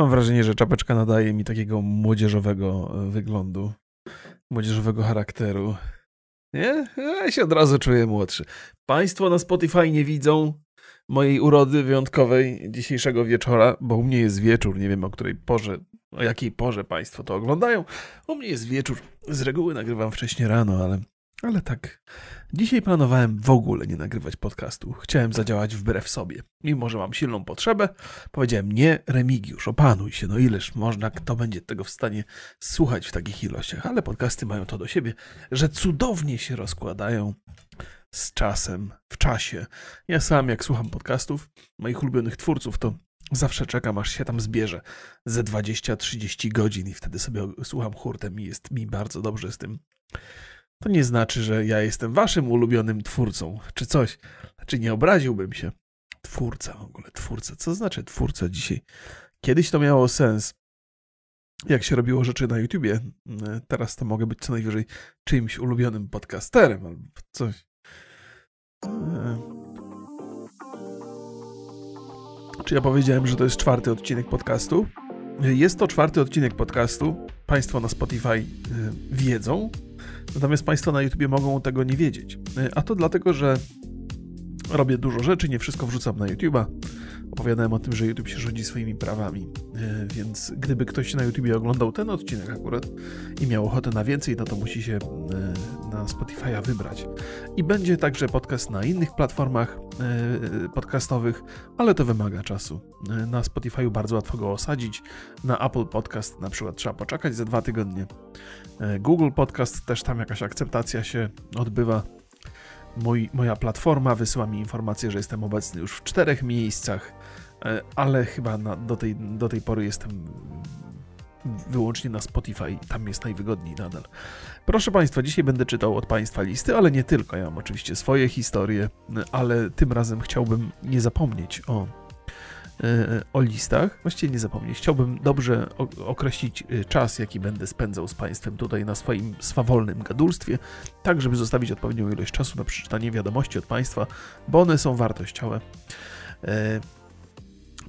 Mam wrażenie, że czapeczka nadaje mi takiego młodzieżowego e, wyglądu, młodzieżowego charakteru. Nie? Ja się od razu czuję młodszy. Państwo na Spotify nie widzą mojej urody wyjątkowej dzisiejszego wieczora, bo u mnie jest wieczór, nie wiem o której porze, o jakiej porze Państwo to oglądają. U mnie jest wieczór, z reguły nagrywam wcześniej rano, ale ale tak, dzisiaj planowałem w ogóle nie nagrywać podcastu. Chciałem zadziałać wbrew sobie. Mimo, że mam silną potrzebę, powiedziałem nie, Remigiusz, opanuj się, no ileż można, kto będzie tego w stanie słuchać w takich ilościach. Ale podcasty mają to do siebie, że cudownie się rozkładają z czasem, w czasie. Ja sam, jak słucham podcastów moich ulubionych twórców, to zawsze czekam, aż się tam zbierze ze 20-30 godzin i wtedy sobie słucham hurtem i jest mi bardzo dobrze z tym to nie znaczy, że ja jestem waszym ulubionym twórcą, czy coś. Znaczy, nie obraziłbym się. Twórca w ogóle, twórca. Co znaczy twórca dzisiaj? Kiedyś to miało sens, jak się robiło rzeczy na YouTubie. Teraz to mogę być co najwyżej czyimś ulubionym podcasterem albo coś. Czy ja powiedziałem, że to jest czwarty odcinek podcastu? Jest to czwarty odcinek podcastu. Państwo na Spotify y, wiedzą, Natomiast Państwo na YouTubie mogą tego nie wiedzieć. E, a to dlatego, że robię dużo rzeczy, nie wszystko wrzucam na YouTube'a. Opowiadałem o tym, że YouTube się rządzi swoimi prawami, e, więc gdyby ktoś na YouTubie oglądał ten odcinek akurat i miał ochotę na więcej, no to musi się e, na Spotify'a wybrać. I będzie także podcast na innych platformach podcastowych, ale to wymaga czasu. Na Spotify'u bardzo łatwo go osadzić, na Apple Podcast na przykład trzeba poczekać za dwa tygodnie. Google Podcast też tam jakaś akceptacja się odbywa. Mój, moja platforma wysyła mi informację, że jestem obecny już w czterech miejscach, e, ale chyba na, do, tej, do tej pory jestem wyłącznie na Spotify, tam jest najwygodniej nadal. Proszę Państwa, dzisiaj będę czytał od Państwa listy, ale nie tylko. Ja mam oczywiście swoje historie, ale tym razem chciałbym nie zapomnieć o E, o listach. Właściwie nie zapomnieć. Chciałbym dobrze określić e, czas, jaki będę spędzał z Państwem tutaj na swoim swawolnym gadulstwie, tak żeby zostawić odpowiednią ilość czasu na przeczytanie wiadomości od Państwa, bo one są wartościowe.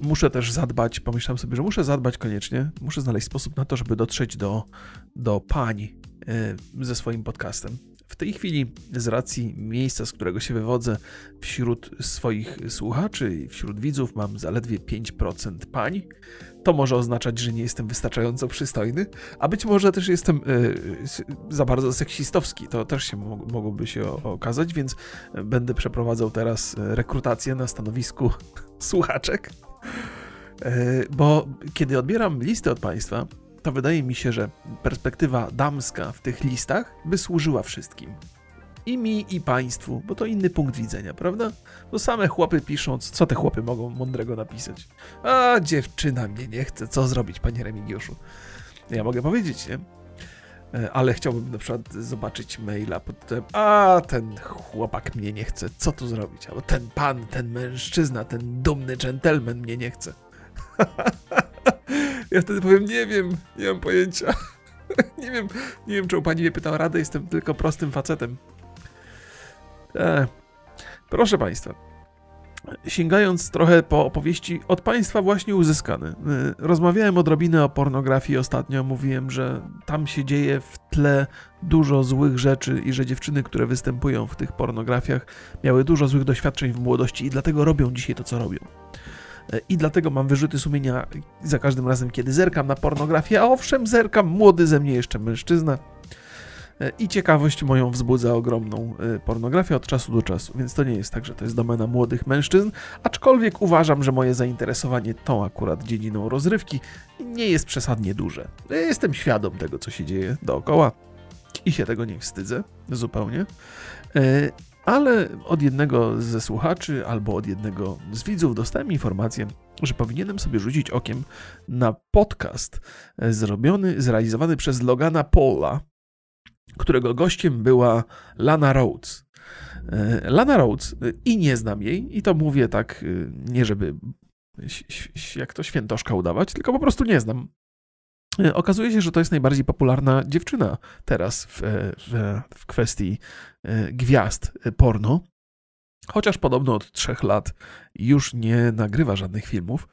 Muszę też zadbać, pomyślałem sobie, że muszę zadbać koniecznie, muszę znaleźć sposób na to, żeby dotrzeć do, do pań ze swoim podcastem. W tej chwili, z racji miejsca, z którego się wywodzę, wśród swoich słuchaczy, wśród widzów mam zaledwie 5% pań. To może oznaczać, że nie jestem wystarczająco przystojny, a być może też jestem yy, za bardzo seksistowski. To też się mogłoby się okazać, więc będę przeprowadzał teraz rekrutację na stanowisku słuchaczek. Yy, bo kiedy odbieram listy od Państwa, to wydaje mi się, że perspektywa damska w tych listach by służyła wszystkim. I mi, i państwu, bo to inny punkt widzenia, prawda? Bo same chłopy pisząc, co te chłopy mogą mądrego napisać? A, dziewczyna mnie nie chce, co zrobić, panie Remigiuszu? Ja mogę powiedzieć, nie? E, ale chciałbym na przykład zobaczyć maila pod tym, a ten chłopak mnie nie chce, co tu zrobić? Albo ten pan, ten mężczyzna, ten dumny dżentelmen mnie nie chce. Ja wtedy powiem, nie wiem, nie mam pojęcia. nie wiem, nie wiem, czemu pani mnie pytała radę, jestem tylko prostym facetem. E, proszę państwa, sięgając trochę po opowieści od państwa właśnie uzyskane. E, rozmawiałem odrobinę o pornografii ostatnio, mówiłem, że tam się dzieje w tle dużo złych rzeczy i że dziewczyny, które występują w tych pornografiach, miały dużo złych doświadczeń w młodości i dlatego robią dzisiaj to, co robią. E, I dlatego mam wyrzuty sumienia za każdym razem, kiedy zerkam na pornografię. A owszem, zerkam, młody ze mnie jeszcze mężczyzna. I ciekawość moją wzbudza ogromną e, pornografię od czasu do czasu, więc to nie jest tak, że to jest domena młodych mężczyzn, aczkolwiek uważam, że moje zainteresowanie tą akurat dziedziną rozrywki nie jest przesadnie duże. Jestem świadom tego, co się dzieje dookoła i się tego nie wstydzę zupełnie ale od jednego ze słuchaczy albo od jednego z widzów dostałem informację, że powinienem sobie rzucić okiem na podcast zrobiony, zrealizowany przez Logana Paula, którego gościem była Lana Rhodes. E, Lana Rhodes e, i nie znam jej, i to mówię tak, e, nie żeby jak to świętoszka udawać, tylko po prostu nie znam. E, okazuje się, że to jest najbardziej popularna dziewczyna teraz w, w, w kwestii e, gwiazd porno. Chociaż podobno od trzech lat już nie nagrywa żadnych filmów.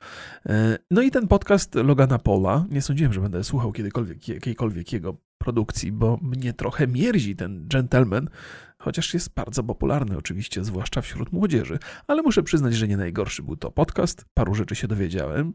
E, no i ten podcast Logana Pola, nie sądziłem, że będę słuchał kiedykolwiek, jakiejkolwiek jego produkcji, bo mnie trochę mierzi ten gentleman, chociaż jest bardzo popularny oczywiście, zwłaszcza wśród młodzieży. Ale muszę przyznać, że nie najgorszy był to podcast, paru rzeczy się dowiedziałem.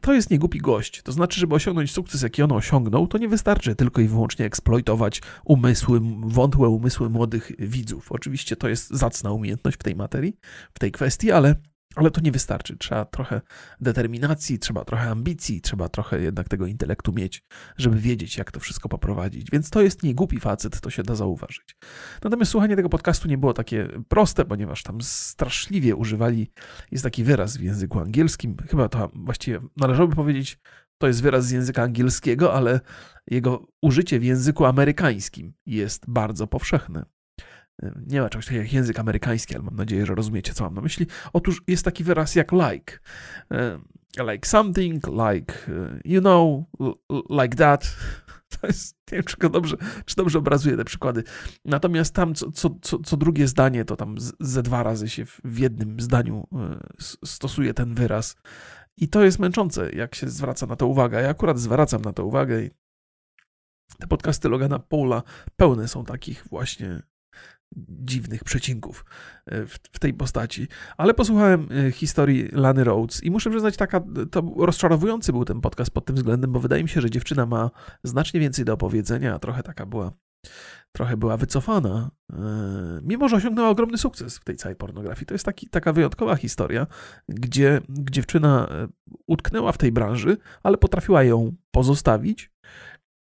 To jest niegłupi gość. To znaczy, żeby osiągnąć sukces, jaki on osiągnął, to nie wystarczy tylko i wyłącznie eksploitować umysły, wątłe umysły młodych widzów. Oczywiście to jest zacna umiejętność w tej materii, w tej kwestii, ale ale to nie wystarczy. Trzeba trochę determinacji, trzeba trochę ambicji, trzeba trochę jednak tego intelektu mieć, żeby wiedzieć, jak to wszystko poprowadzić. Więc to jest nie głupi facet, to się da zauważyć. Natomiast słuchanie tego podcastu nie było takie proste, ponieważ tam straszliwie używali, jest taki wyraz w języku angielskim, chyba to właściwie należałoby powiedzieć, to jest wyraz z języka angielskiego, ale jego użycie w języku amerykańskim jest bardzo powszechne. Nie ma czegoś takiego jak język amerykański, ale mam nadzieję, że rozumiecie, co mam na myśli. Otóż jest taki wyraz jak like. E, like something, like e, you know, like that. To jest, nie wiem, czy dobrze, czy dobrze obrazuje te przykłady. Natomiast tam co, co, co, drugie zdanie, to tam ze dwa razy się w jednym zdaniu e, stosuje ten wyraz. I to jest męczące, jak się zwraca na to uwagę. Ja akurat zwracam na to uwagę i te podcasty Logana Paula pełne są takich właśnie dziwnych przecinków e, w, tej postaci. Ale posłuchałem e, historii Lany Rhodes i muszę przyznać, taka, to rozczarowujący był ten podcast pod tym względem, bo wydaje mi się, że dziewczyna ma znacznie więcej do opowiedzenia, a trochę taka była trochę była wycofana, e, mimo że osiągnęła ogromny sukces w tej całej pornografii. To jest taki, taka wyjątkowa historia, gdzie dziewczyna utknęła w tej branży, ale potrafiła ją pozostawić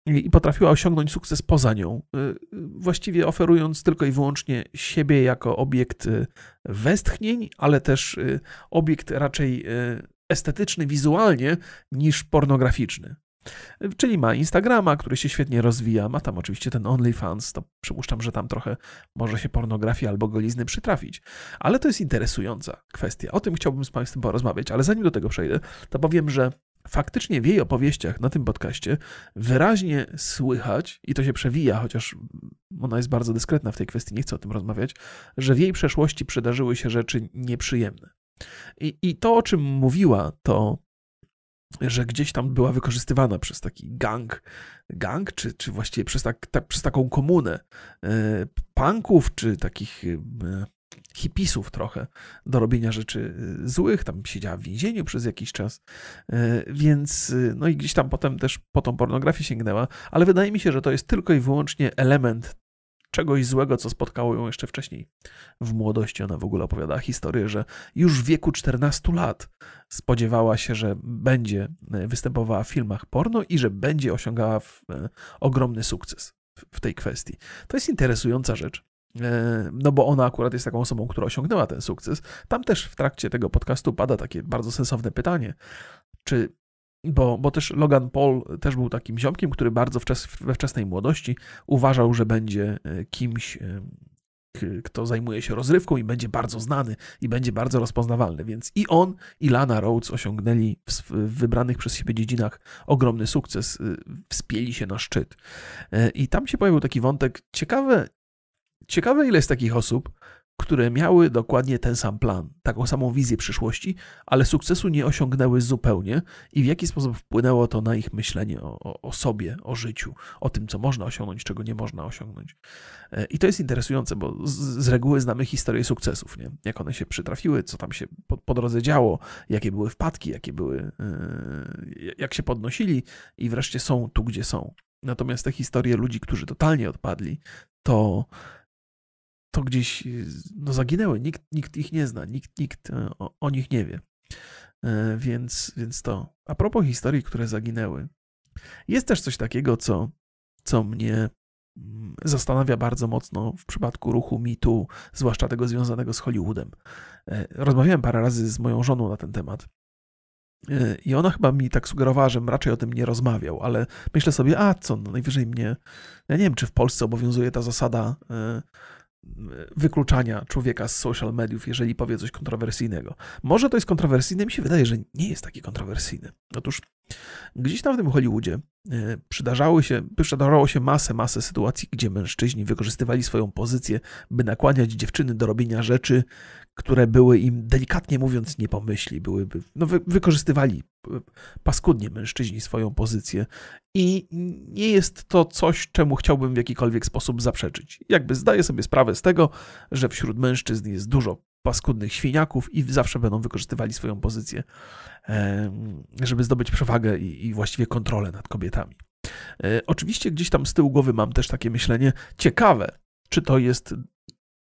i potrafiła osiągnąć sukces poza nią, y, właściwie oferując tylko i wyłącznie siebie jako obiekt y, westchnień, ale też y, obiekt raczej estetyczny wizualnie niż pornograficzny. Czyli ma Instagrama, który się świetnie rozwija, ma tam oczywiście ten OnlyFans, to przypuszczam, że tam trochę może się pornografia albo golizny przytrafić. Ale to jest interesująca kwestia. O tym chciałbym z Państwem porozmawiać, ale zanim do tego przejdę, to powiem, że faktycznie w jej opowieściach na tym podcaście wyraźnie słychać, i to się przewija, chociaż ona jest bardzo dyskretna w tej kwestii, nie chcę o tym rozmawiać, że w jej przeszłości przydarzyły się rzeczy nieprzyjemne. I, i to, o czym mówiła, to że gdzieś tam była wykorzystywana przez taki gang, gang czy, czy właściwie przez, tak, ta, przez taką komunę e, punków, czy takich e, hipisów trochę do robienia rzeczy y, złych, tam siedziała w więzieniu przez jakiś czas, y, więc y, no i gdzieś tam potem też po tą pornografię sięgnęła, ale wydaje mi się, że to jest tylko i wyłącznie element czegoś złego, co spotkało ją jeszcze wcześniej w młodości. Ona w ogóle opowiadała historię, że już w wieku 14 lat spodziewała się, że będzie występowała w filmach porno i że będzie osiągała ogromny sukces w tej kwestii. To jest interesująca rzecz. E, no bo ona akurat jest taką osobą, która osiągnęła ten sukces. Tam też w trakcie tego podcastu pada takie bardzo sensowne pytanie, czy bo, bo też Logan Paul też był takim ziomkiem, który bardzo wczes, we wczesnej młodości uważał, że będzie e, kimś, e, kto zajmuje się rozrywką i będzie bardzo znany i będzie bardzo rozpoznawalny. Więc i on, i Lana Rhodes osiągnęli w, wybranych przez siebie dziedzinach ogromny sukces, wspięli się na szczyt. I tam się pojawił taki wątek. Ciekawe, Ciekawe, ile jest takich osób, które miały dokładnie ten sam plan, taką samą wizję przyszłości, ale sukcesu nie osiągnęły zupełnie i w jaki sposób wpłynęło to na ich myślenie o, o, sobie, o życiu, o tym, co można osiągnąć, czego nie można osiągnąć. E, I to jest interesujące, bo z, z reguły znamy historię sukcesów, nie? jak one się przytrafiły, co tam się po, po drodze działo, jakie były wpadki, jakie były, yy, jak się podnosili i wreszcie są tu, gdzie są. Natomiast te historie ludzi, którzy totalnie odpadli, to to gdzieś no, zaginęły. Nikt, nikt ich nie zna, nikt, nikt e, o, o nich nie wie. E, więc, więc to. A propos historii, które zaginęły, jest też coś takiego, co, co mnie mm, zastanawia bardzo mocno w przypadku ruchu MeToo, zwłaszcza tego związanego z Hollywoodem. E, rozmawiałem parę razy z moją żoną na ten temat. I ona chyba mi tak sugerowała, żebym raczej o tym nie rozmawiał, ale myślę sobie, a co, no najwyżej mnie. Ja nie wiem, czy w Polsce obowiązuje ta zasada wykluczania człowieka z social mediów, jeżeli powie coś kontrowersyjnego. Może to jest kontrowersyjne, mi się wydaje, że nie jest takie kontrowersyjne. Otóż Gdzieś tam w tym Hollywoodzie e, przydarzały się, przydarzało się masę, masę sytuacji, gdzie mężczyźni wykorzystywali swoją pozycję, by nakłaniać dziewczyny do robienia rzeczy, które były im, delikatnie mówiąc, nie pomyśli. Byłyby, no, wy, wykorzystywali e, paskudnie mężczyźni swoją pozycję i nie jest to coś, czemu chciałbym w jakikolwiek sposób zaprzeczyć. Jakby zdaję sobie sprawę z tego, że wśród mężczyzn jest dużo paskudnych świniaków i zawsze będą wykorzystywali swoją pozycję, żeby zdobyć przewagę i właściwie kontrolę nad kobietami. E, oczywiście gdzieś tam z tyłu głowy mam też takie myślenie, ciekawe, czy to jest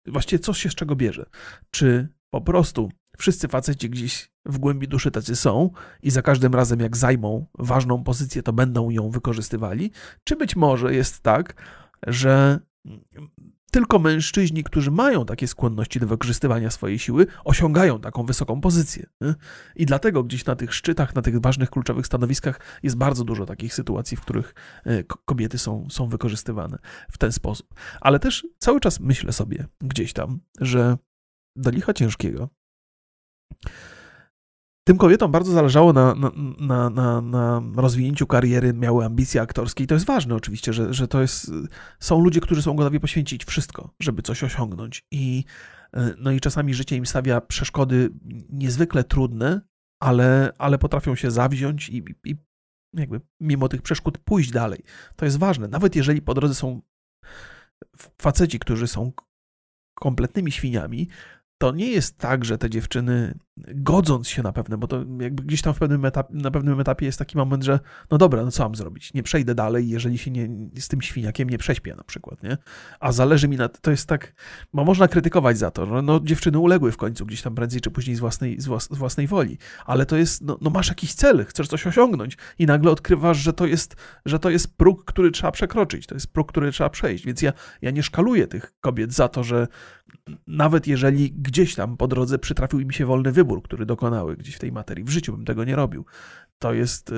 właściwie coś się z czego bierze. Czy po prostu wszyscy faceci gdzieś w głębi duszy tacy są i za każdym razem jak zajmą ważną pozycję, to będą ją wykorzystywali? Czy być może jest tak, że tylko mężczyźni, którzy mają takie skłonności do wykorzystywania swojej siły, osiągają taką wysoką pozycję. I dlatego gdzieś na tych szczytach, na tych ważnych, kluczowych stanowiskach jest bardzo dużo takich sytuacji, w których e, kobiety są, są wykorzystywane w ten sposób. Ale też cały czas myślę sobie gdzieś tam, że do licha ciężkiego tym kobietom bardzo zależało na, na, na, na, rozwinięciu kariery, miały ambicje aktorskie i to jest ważne oczywiście, że, że to jest, są ludzie, którzy są gotowi poświęcić wszystko, żeby coś osiągnąć i, no i czasami życie im stawia przeszkody niezwykle trudne, ale, ale potrafią się zawziąć i, i jakby mimo tych przeszkód pójść dalej. To jest ważne, nawet jeżeli po drodze są faceci, którzy są kompletnymi świniami, to nie jest tak, że te dziewczyny, godząc się na pewne, bo to jakby gdzieś tam w pewnym etapie, na pewnym etapie jest taki moment, że no dobra, no co mam zrobić? Nie przejdę dalej, jeżeli się nie, z tym świniakiem nie prześpię na przykład, nie? A zależy mi na, to jest tak, bo można krytykować za to, że no dziewczyny uległy w końcu gdzieś tam prędzej czy później z własnej, z, włas, z własnej woli, ale to jest, no, no, masz jakiś cel, chcesz coś osiągnąć i nagle odkrywasz, że to jest, że to jest próg, który trzeba przekroczyć, to jest próg, który trzeba przejść, więc ja, ja nie szkaluję tych kobiet za to, że nawet jeżeli gdzieś tam po drodze przytrafił im się wolny wybór, który dokonały gdzieś w tej materii, w życiu bym tego nie robił, to jest,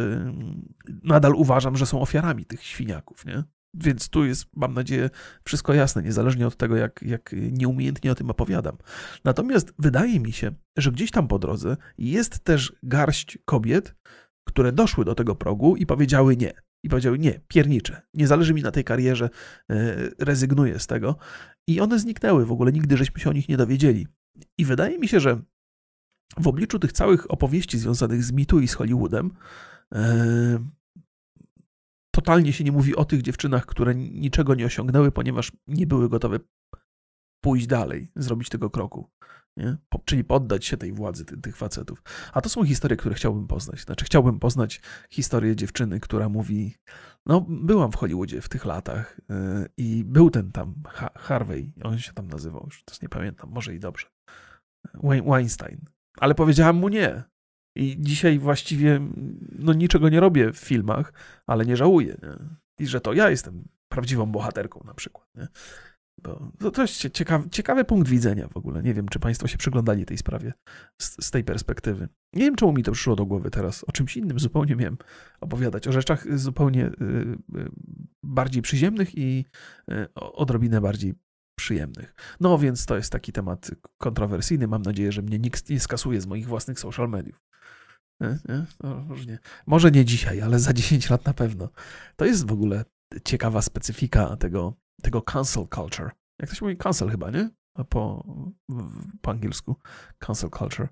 nadal uważam, że są ofiarami tych świniaków, nie? Więc tu jest, mam nadzieję, wszystko jasne, niezależnie od tego, jak, jak nieumiejętnie o tym opowiadam. Natomiast wydaje mi się, że gdzieś tam po drodze jest też garść kobiet, które doszły do tego progu i powiedziały nie. I powiedziały nie, piernicze, nie zależy mi na tej karierze, e, rezygnuję z tego. I one zniknęły w ogóle, nigdy żeśmy się o nich nie dowiedzieli. I wydaje mi się, że w obliczu tych całych opowieści związanych z mitu i z Hollywoodem, e, totalnie się nie mówi o tych dziewczynach, które niczego nie osiągnęły, ponieważ nie były gotowe pójść dalej, zrobić tego kroku. Nie? Po, czyli poddać się tej władzy ty, tych facetów. A to są historie, które chciałbym poznać. Znaczy, chciałbym poznać historię dziewczyny, która mówi: No, byłam w Hollywoodzie w tych latach yy, i był ten tam ha Harvey, on się tam nazywał, już to nie pamiętam, może i dobrze. Weinstein. Ale powiedziałam mu nie. I dzisiaj właściwie no, niczego nie robię w filmach, ale nie żałuję. Nie? I że to ja jestem prawdziwą bohaterką na przykład. Nie? To, to jest ciekawy, ciekawy punkt widzenia w ogóle. Nie wiem, czy Państwo się przyglądali tej sprawie z, z, tej perspektywy. Nie wiem, czemu mi to przyszło do głowy teraz. O czymś innym zupełnie miałem opowiadać. O rzeczach zupełnie y, y, bardziej przyziemnych i y, odrobinę bardziej przyjemnych. No więc to jest taki temat kontrowersyjny. Mam nadzieję, że mnie nikt nie skasuje z moich własnych social mediów. Nie? Nie? No. Może nie dzisiaj, ale za 10 lat na pewno. To jest w ogóle ciekawa specyfika tego tego cancel culture. Jak to się mówi? Cancel chyba, nie? Po, po angielsku. Cancel culture.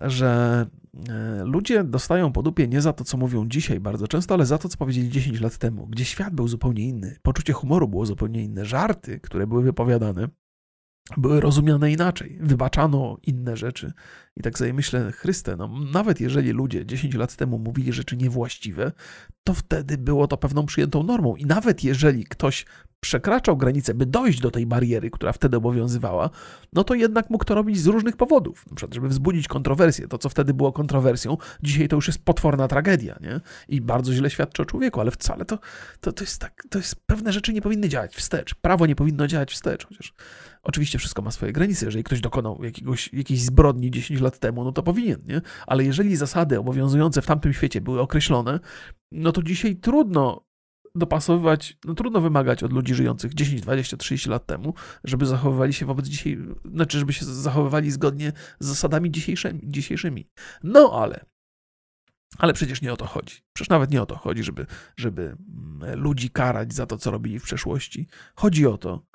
Że e, ludzie dostają po dupie nie za to, co mówią dzisiaj bardzo często, ale za to, co powiedzieli 10 lat temu, gdzie świat był zupełnie inny, poczucie humoru było zupełnie inne, żarty, które były wypowiadane, były rozumiane inaczej, wybaczano inne rzeczy. I tak sobie myślę, Chryste, no nawet jeżeli ludzie 10 lat temu mówili rzeczy niewłaściwe, to wtedy było to pewną przyjętą normą. I nawet jeżeli ktoś przekraczał granicę, by dojść do tej bariery, która wtedy obowiązywała, no to jednak mógł to robić z różnych powodów. Na przykład, żeby wzbudzić kontrowersję. To, co wtedy było kontrowersją, dzisiaj to już jest potworna tragedia, nie? I bardzo źle świadczy o człowieku, ale wcale to, to, to jest tak, to jest, pewne rzeczy nie powinny działać wstecz. Prawo nie powinno działać wstecz, chociaż oczywiście wszystko ma swoje granice. Jeżeli ktoś dokonał jakiegoś, jakiejś zbrodni 10 lat temu, no to powinien, nie? Ale jeżeli zasady obowiązujące w tamtym świecie były określone, no to dzisiaj trudno dopasowywać, no trudno wymagać od ludzi żyjących 10, 20, 30 lat temu, żeby zachowywali się wobec dzisiaj, znaczy, żeby się zachowywali zgodnie z zasadami dzisiejszymi. dzisiejszymi. No ale Ale przecież nie o to chodzi. Przecież nawet nie o to chodzi, żeby, żeby mm, ludzi karać za to, co robili w przeszłości. Chodzi o to,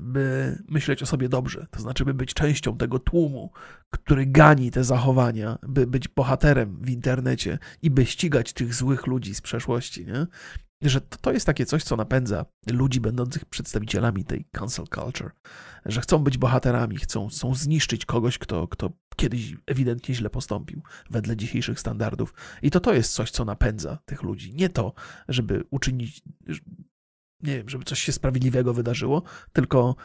by myśleć o sobie dobrze, to znaczy, by być częścią tego tłumu, który gani te zachowania, by być bohaterem w internecie i by ścigać tych złych ludzi z przeszłości, nie? Że to, to jest takie coś, co napędza ludzi będących przedstawicielami tej cancel culture, że chcą być bohaterami, chcą, chcą zniszczyć kogoś, kto, kto kiedyś ewidentnie źle postąpił wedle dzisiejszych standardów. I to to jest coś, co napędza tych ludzi. Nie to, żeby uczynić, nie wiem, żeby coś się sprawiedliwego wydarzyło, tylko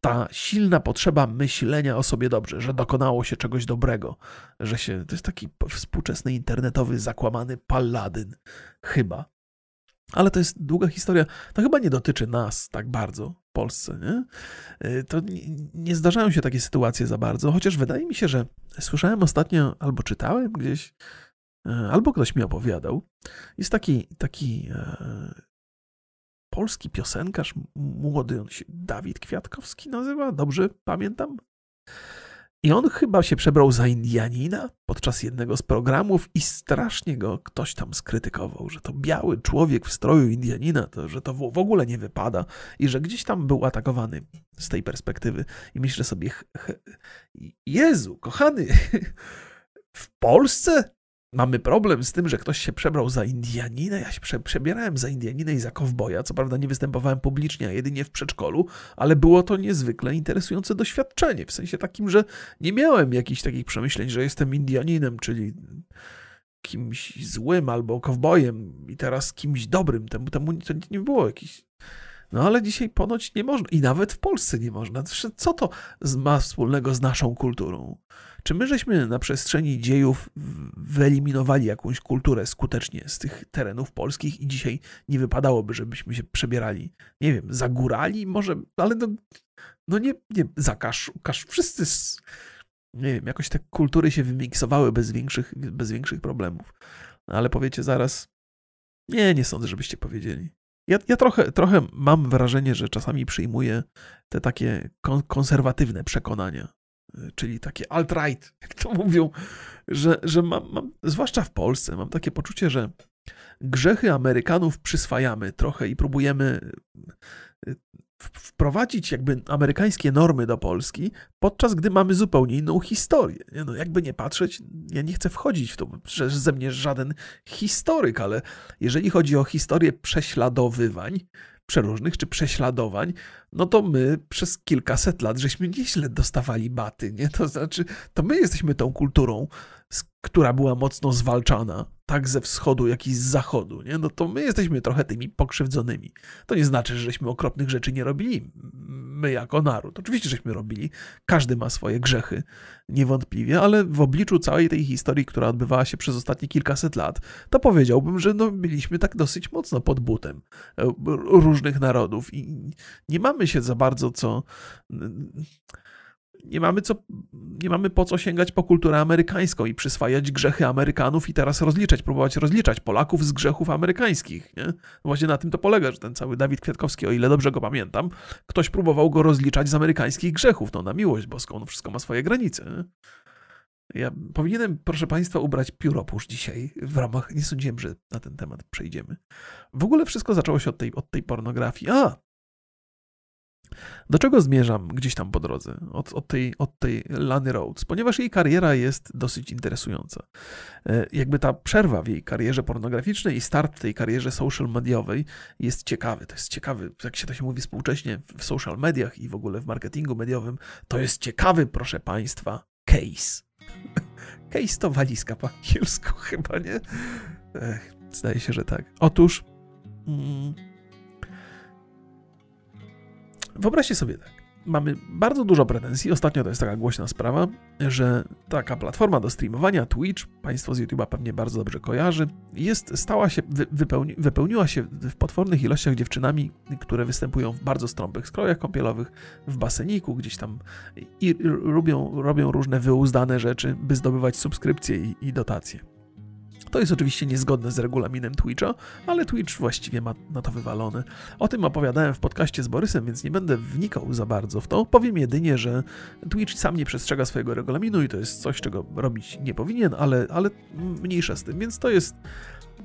ta silna potrzeba myślenia o sobie dobrze, że dokonało się czegoś dobrego, że się. To jest taki współczesny internetowy, zakłamany paladyn, chyba. Ale to jest długa historia. To chyba nie dotyczy nas tak bardzo w Polsce. Nie? Y, to nie, nie zdarzają się takie sytuacje za bardzo, chociaż wydaje mi się, że słyszałem ostatnio albo czytałem gdzieś, y, albo ktoś mi opowiadał. Jest taki, taki e, polski piosenkarz, młody, on się Dawid Kwiatkowski nazywa, dobrze pamiętam? I on chyba się przebrał za Indianina podczas jednego z programów i strasznie go ktoś tam skrytykował, że to biały człowiek w stroju Indianina, to, że to w ogóle nie wypada i że gdzieś tam był atakowany z tej perspektywy. I myślę sobie, Jezu, kochany, w Polsce mamy problem z tym, że ktoś się przebrał za Indianinę. Ja się prze, przebierałem za Indianinę i za kowboja. Co prawda nie występowałem publicznie, a jedynie w przedszkolu, ale było to niezwykle interesujące doświadczenie. W sensie takim, że nie miałem jakichś takich przemyśleń, że jestem Indianinem, czyli kimś złym albo kowbojem i teraz kimś dobrym. Temu, temu to nie było jakiś no ale dzisiaj ponoć nie można i nawet w Polsce nie można. Co to ma wspólnego z naszą kulturą? Czy my żeśmy na przestrzeni dziejów wyeliminowali jakąś kulturę skutecznie z tych terenów polskich i dzisiaj nie wypadałoby, żebyśmy się przebierali, nie wiem, za górali może, ale no, no nie, nie za kasz, kasz wszyscy, nie wiem, jakoś te kultury się wymiksowały bez większych, bez większych problemów. No, ale powiecie zaraz, nie, nie sądzę, żebyście powiedzieli. Ja, ja trochę, trochę mam wrażenie, że czasami przyjmuję te takie konserwatywne przekonania czyli takie alt-right, jak to mówią, że, że mam, mam, zwłaszcza w Polsce, mam takie poczucie, że grzechy Amerykanów przyswajamy trochę i próbujemy y, wprowadzić jakby amerykańskie normy do Polski, podczas gdy mamy zupełnie inną historię. No, jakby nie patrzeć, ja nie chcę wchodzić w to, że ze mnie żaden historyk, ale jeżeli chodzi o historię prześladowywań, przeróżnych czy prześladowań, no to my przez kilkaset lat żeśmy nieźle dostawali baty, nie? To znaczy, to my jesteśmy tą kulturą, która była mocno zwalczana, tak ze wschodu, jak i z zachodu, nie? No to my jesteśmy trochę tymi pokrzywdzonymi. To nie znaczy, że żeśmy okropnych rzeczy nie robili, my jako naród. Oczywiście, żeśmy robili, każdy ma swoje grzechy, niewątpliwie, ale w obliczu całej tej historii, która odbywała się przez ostatnie kilkaset lat, to powiedziałbym, że no, byliśmy tak dosyć mocno pod butem e, różnych narodów i nie mamy się za bardzo co nie mamy, co, nie mamy po co sięgać po kulturę amerykańską i przyswajać grzechy Amerykanów i teraz rozliczać, próbować rozliczać Polaków z grzechów amerykańskich. Nie? Właśnie na tym to polega, że ten cały Dawid Kwiatkowski, o ile dobrze go pamiętam, ktoś próbował go rozliczać z amerykańskich grzechów. No na miłość boską, no wszystko ma swoje granice. Nie? Ja powinienem, proszę Państwa, ubrać pióropusz dzisiaj w ramach. Nie sądziłem, że na ten temat przejdziemy. W ogóle wszystko zaczęło się od tej, od tej pornografii. A, do czego zmierzam gdzieś tam po drodze od, od, tej, od tej Lany Rhodes? Ponieważ jej kariera jest dosyć interesująca. E, jakby ta przerwa w jej karierze pornograficznej i start tej karierze social mediowej jest ciekawy. To jest ciekawy, jak się to się mówi współcześnie w social mediach i w ogóle w marketingu mediowym, to jest ciekawy, proszę Państwa, case. case to walizka po angielsku chyba, nie? Ech, zdaje się, że tak. Otóż... Mm, Wyobraźcie sobie tak. Mamy bardzo dużo pretensji. Ostatnio to jest taka głośna sprawa, że taka platforma do streamowania Twitch, Państwo z YouTube'a pewnie bardzo dobrze kojarzy, jest, stała się, wypełni, wypełniła się w potwornych ilościach dziewczynami, które występują w bardzo strąpych skrojach kąpielowych, w baseniku gdzieś tam i robią, robią różne wyuzdane rzeczy, by zdobywać subskrypcje i, i dotacje. To jest oczywiście niezgodne z regulaminem Twitcha, ale Twitch właściwie ma na to wywalone. O tym opowiadałem w podcaście z Borysem, więc nie będę wnikał za bardzo w to. Powiem jedynie, że Twitch sam nie przestrzega swojego regulaminu i to jest coś, czego robić nie powinien, ale, ale mniejsza z tym, więc to jest,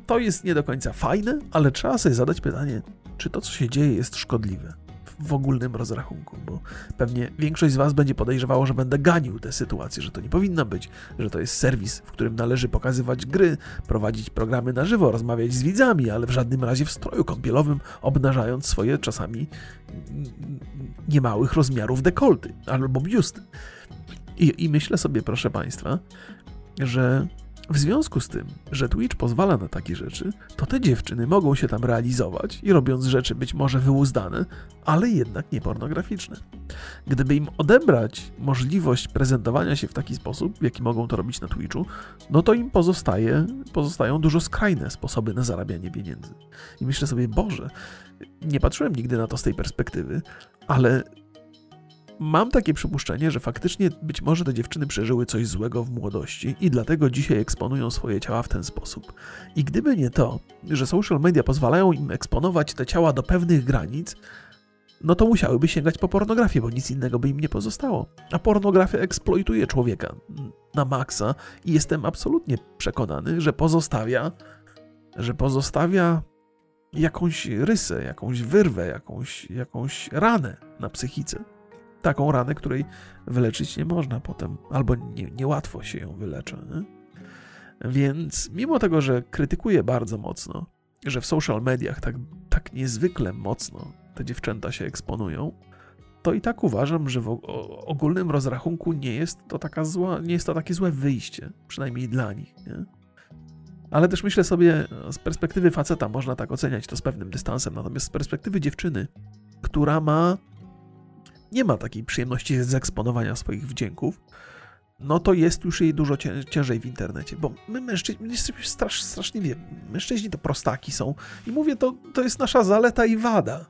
to jest nie do końca fajne, ale trzeba sobie zadać pytanie, czy to, co się dzieje, jest szkodliwe w ogólnym rozrachunku, bo pewnie większość z Was będzie podejrzewało, że będę ganił tę sytuację, że to nie powinno być, że to jest serwis, w którym należy pokazywać gry, prowadzić programy na żywo, rozmawiać z widzami, ale w żadnym razie w stroju kąpielowym, obnażając swoje czasami niemałych rozmiarów dekolty albo biusty. I, I myślę sobie, proszę Państwa, że w związku z tym, że Twitch pozwala na takie rzeczy, to te dziewczyny mogą się tam realizować i robiąc rzeczy być może wyuzdane, ale jednak nie pornograficzne. Gdyby im odebrać możliwość prezentowania się w taki sposób, w jaki mogą to robić na Twitchu, no to im pozostaje, pozostają dużo skrajne sposoby na zarabianie pieniędzy. I myślę sobie, Boże, nie patrzyłem nigdy na to z tej perspektywy, ale mam takie przypuszczenie, że faktycznie być może te dziewczyny przeżyły coś złego w młodości i dlatego dzisiaj eksponują swoje ciała w ten sposób. I gdyby nie to, że social media pozwalają im eksponować te ciała do pewnych granic, no to musiałyby sięgać po pornografię, bo nic innego by im nie pozostało. A pornografia eksploituje człowieka na maksa i jestem absolutnie przekonany, że pozostawia, że pozostawia jakąś rysę, jakąś wyrwę, jakąś, jakąś ranę na psychice taką ranę, której wyleczyć nie można potem, albo nie, niełatwo się ją wyleczy. Nie? Więc mimo tego, że krytykuję bardzo mocno, że w social mediach tak, tak niezwykle mocno te dziewczęta się eksponują, to i tak uważam, że w ogólnym rozrachunku nie jest to, taka zła, nie jest to takie złe wyjście, przynajmniej dla nich. Nie? Ale też myślę sobie, z perspektywy faceta można tak oceniać to z pewnym dystansem, natomiast z perspektywy dziewczyny, która ma nie ma takiej przyjemności z eksponowania swoich wdzięków, no to jest już jej dużo ciężej w internecie, bo my mężczyźni, my jesteśmy strasz, strasznie wiem, mężczyźni to prostaki są i mówię, to, to jest nasza zaleta i wada.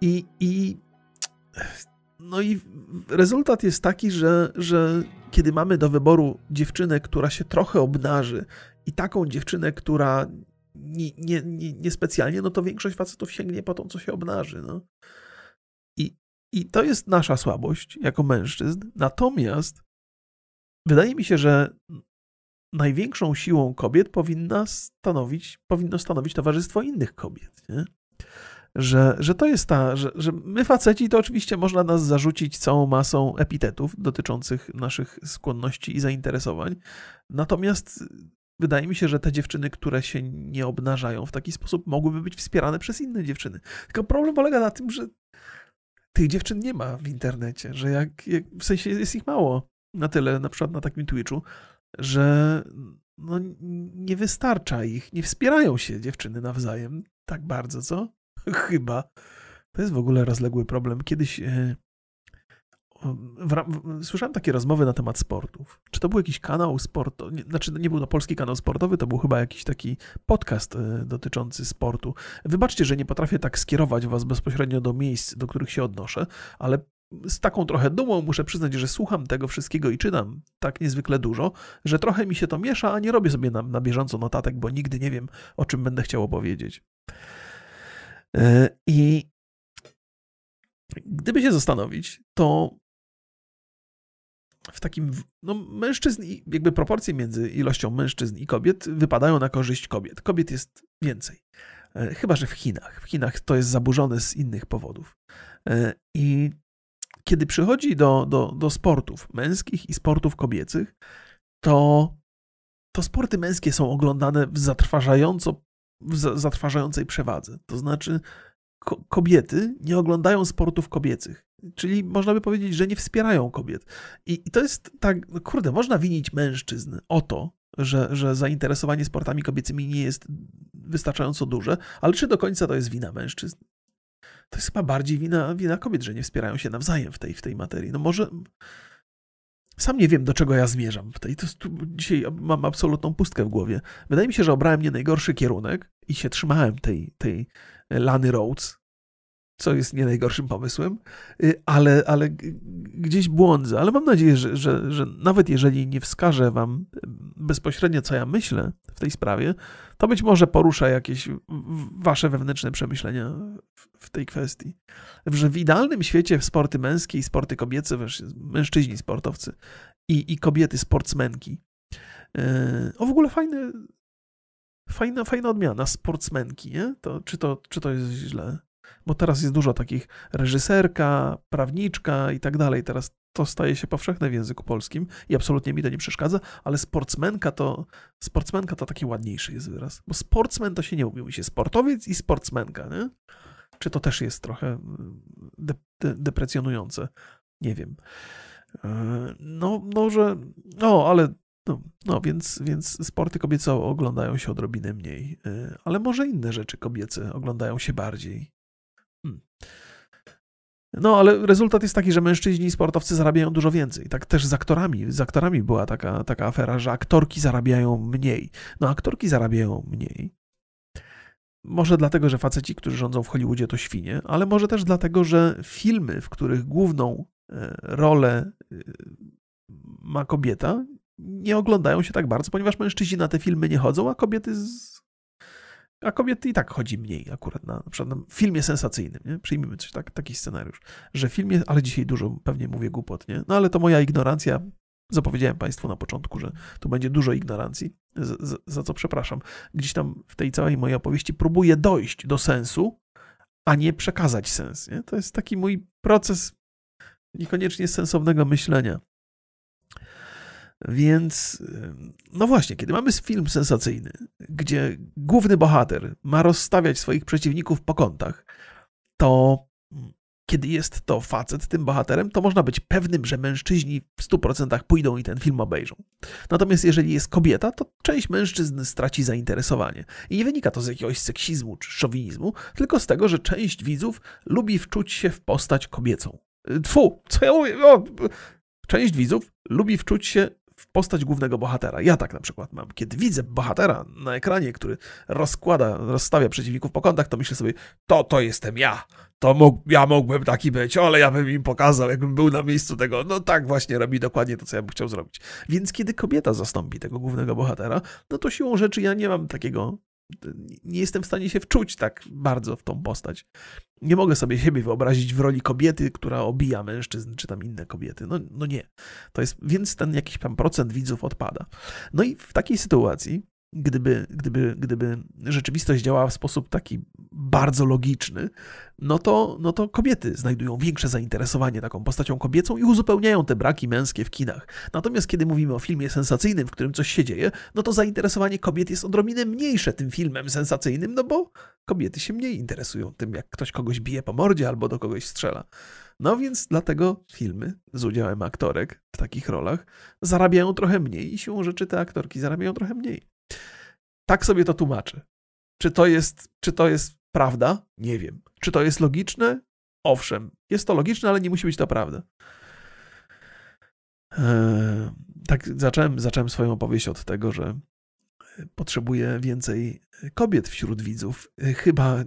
I, i no i rezultat jest taki, że, że kiedy mamy do wyboru dziewczynę, która się trochę obnaży i taką dziewczynę, która nie, nie, nie, nie specjalnie, no to większość facetów sięgnie po tą, co się obnaży. No. I, to jest nasza słabość jako mężczyzn. Natomiast wydaje mi się, że największą siłą kobiet powinna stanowić, powinno stanowić towarzystwo innych kobiet. Nie? Że, że to jest ta, że, że my faceci to oczywiście można nas zarzucić całą masą epitetów dotyczących naszych skłonności i zainteresowań. Natomiast wydaje mi się, że te dziewczyny, które się nie obnażają w taki sposób, mogłyby być wspierane przez inne dziewczyny. Tylko problem polega na tym, że tych dziewczyn nie ma w internecie, że jak, jak, w sensie jest ich mało na tyle, na przykład na takim Twitchu, że no, nie wystarcza ich, nie wspierają się dziewczyny nawzajem tak bardzo, co? Chyba. To jest w ogóle rozległy problem. Kiedyś e, w, słyszałem takie rozmowy na temat sportów. Czy to był jakiś kanał sportu? Nie, znaczy, nie był to polski kanał sportowy, to był chyba jakiś taki podcast e, dotyczący sportu. Wybaczcie, że nie potrafię tak skierować was bezpośrednio do miejsc, do których się odnoszę, ale z taką trochę dumą muszę przyznać, że słucham tego wszystkiego i czytam tak niezwykle dużo, że trochę mi się to miesza, a nie robię sobie na, na bieżąco notatek, bo nigdy nie wiem, o czym będę chciał opowiedzieć. E, I gdyby się zastanowić, to w takim, no mężczyzn, jakby proporcje między ilością mężczyzn i kobiet wypadają na korzyść kobiet. Kobiet jest więcej. E, chyba, że w Chinach. W Chinach to jest zaburzone z innych powodów. E, I kiedy przychodzi do, do, do sportów męskich i sportów kobiecych, to, to sporty męskie są oglądane w zatrważająco w zatrważającej przewadze. To znaczy, ko kobiety nie oglądają sportów kobiecych. Czyli można by powiedzieć, że nie wspierają kobiet. I, i to jest tak, no kurde, można winić mężczyzn o to, że, że zainteresowanie sportami kobiecymi nie jest wystarczająco duże, ale czy do końca to jest wina mężczyzn? To jest chyba bardziej wina, wina kobiet, że nie wspierają się nawzajem w tej, w tej materii. No może. Sam nie wiem, do czego ja zmierzam w tej. To dzisiaj mam absolutną pustkę w głowie. Wydaje mi się, że obrałem nie najgorszy kierunek i się trzymałem tej, tej Lany Rhodes, co jest nie najgorszym pomysłem, y, ale, ale gdzieś błądzę. Ale mam nadzieję, że, że, że nawet jeżeli nie wskażę wam bezpośrednio, co ja myślę w tej sprawie, to być może porusza jakieś wasze wewnętrzne przemyślenia w tej kwestii. Że w idealnym świecie sporty męskie i sporty kobiece, mężczyźni sportowcy i, i kobiety sportsmenki. Y, o w ogóle fajne, fajna, fajna odmiana, sportsmenki, nie? To, czy, to, czy to jest źle? Bo teraz jest dużo takich reżyserka, prawniczka i tak dalej. Teraz to staje się powszechne w języku polskim i absolutnie mi to nie przeszkadza, ale sportsmenka to, sportsmenka to taki ładniejszy jest wyraz. Bo sportsmen to się nie mówi, mówi się sportowiec i sportsmenka, nie? Czy to też jest trochę mm, de, de, deprecjonujące? Nie wiem. E, no, no, że. No, ale no, no więc, więc sporty kobiece oglądają się odrobinę mniej, y, ale może inne rzeczy kobiece oglądają się bardziej. Hmm. No, ale rezultat jest taki, że mężczyźni sportowcy zarabiają dużo więcej. Tak też z aktorami. Z aktorami była taka, taka afera, że aktorki zarabiają mniej. No, aktorki zarabiają mniej. Może dlatego, że faceci, którzy rządzą w Hollywoodzie, to świnie, ale może też dlatego, że filmy, w których główną e, rolę e, ma kobieta, nie oglądają się tak bardzo, ponieważ mężczyźni na te filmy nie chodzą, a kobiety. A kobiety i tak chodzi mniej akurat na, na przykład na filmie sensacyjnym, nie? Przyjmijmy coś tak, taki scenariusz, że w filmie, ale dzisiaj dużo pewnie mówię głupot, nie? No ale to moja ignorancja, zapowiedziałem Państwu na początku, że tu będzie dużo ignorancji, za, za co przepraszam. Gdzieś tam w tej całej mojej opowieści próbuję dojść do sensu, a nie przekazać sens, nie? To jest taki mój proces niekoniecznie sensownego myślenia. Więc, no właśnie, kiedy mamy film sensacyjny, gdzie główny bohater ma rozstawiać swoich przeciwników po kątach, to kiedy jest to facet tym bohaterem, to można być pewnym, że mężczyźni w 100% pójdą i ten film obejrzą. Natomiast jeżeli jest kobieta, to część mężczyzn straci zainteresowanie. I nie wynika to z jakiegoś seksizmu czy szowinizmu, tylko z tego, że część widzów lubi wczuć się w postać kobiecą. Tfu, co ja mówię? O, część widzów lubi wczuć się w postać głównego bohatera. Ja tak na przykład mam. Kiedy widzę bohatera na ekranie, który rozkłada, rozstawia przeciwników po kątach, to myślę sobie, to to jestem ja. To mógł, ja mógłbym taki być, ale ja bym im pokazał, jakbym był na miejscu tego. No tak właśnie robi dokładnie to, co ja bym chciał zrobić. Więc kiedy kobieta zastąpi tego głównego bohatera, no to siłą rzeczy ja nie mam takiego nie jestem w stanie się wczuć tak bardzo w tą postać. Nie mogę sobie siebie wyobrazić w roli kobiety, która obija mężczyzn, czy tam inne kobiety. No, no nie. To jest, więc ten jakiś tam procent widzów odpada. No i w takiej sytuacji gdyby, gdyby, gdyby rzeczywistość działała w sposób taki bardzo logiczny, no to, no to kobiety znajdują większe zainteresowanie taką postacią kobiecą i uzupełniają te braki męskie w kinach. Natomiast kiedy mówimy o filmie sensacyjnym, w którym coś się dzieje, no to zainteresowanie kobiet jest odrobinę mniejsze tym filmem sensacyjnym, no bo kobiety się mniej interesują tym, jak ktoś kogoś bije po mordzie albo do kogoś strzela. No więc dlatego filmy z udziałem aktorek w takich rolach zarabiają trochę mniej i siłą rzeczy te aktorki zarabiają trochę mniej. Tak sobie to tłumaczę. Czy to jest, czy to jest prawda? Nie wiem. Czy to jest logiczne? Owszem, jest to logiczne, ale nie musi być to prawda. Eee, tak, zacząłem, zacząłem swoją opowieść od tego, że potrzebuję więcej kobiet wśród widzów. Chyba,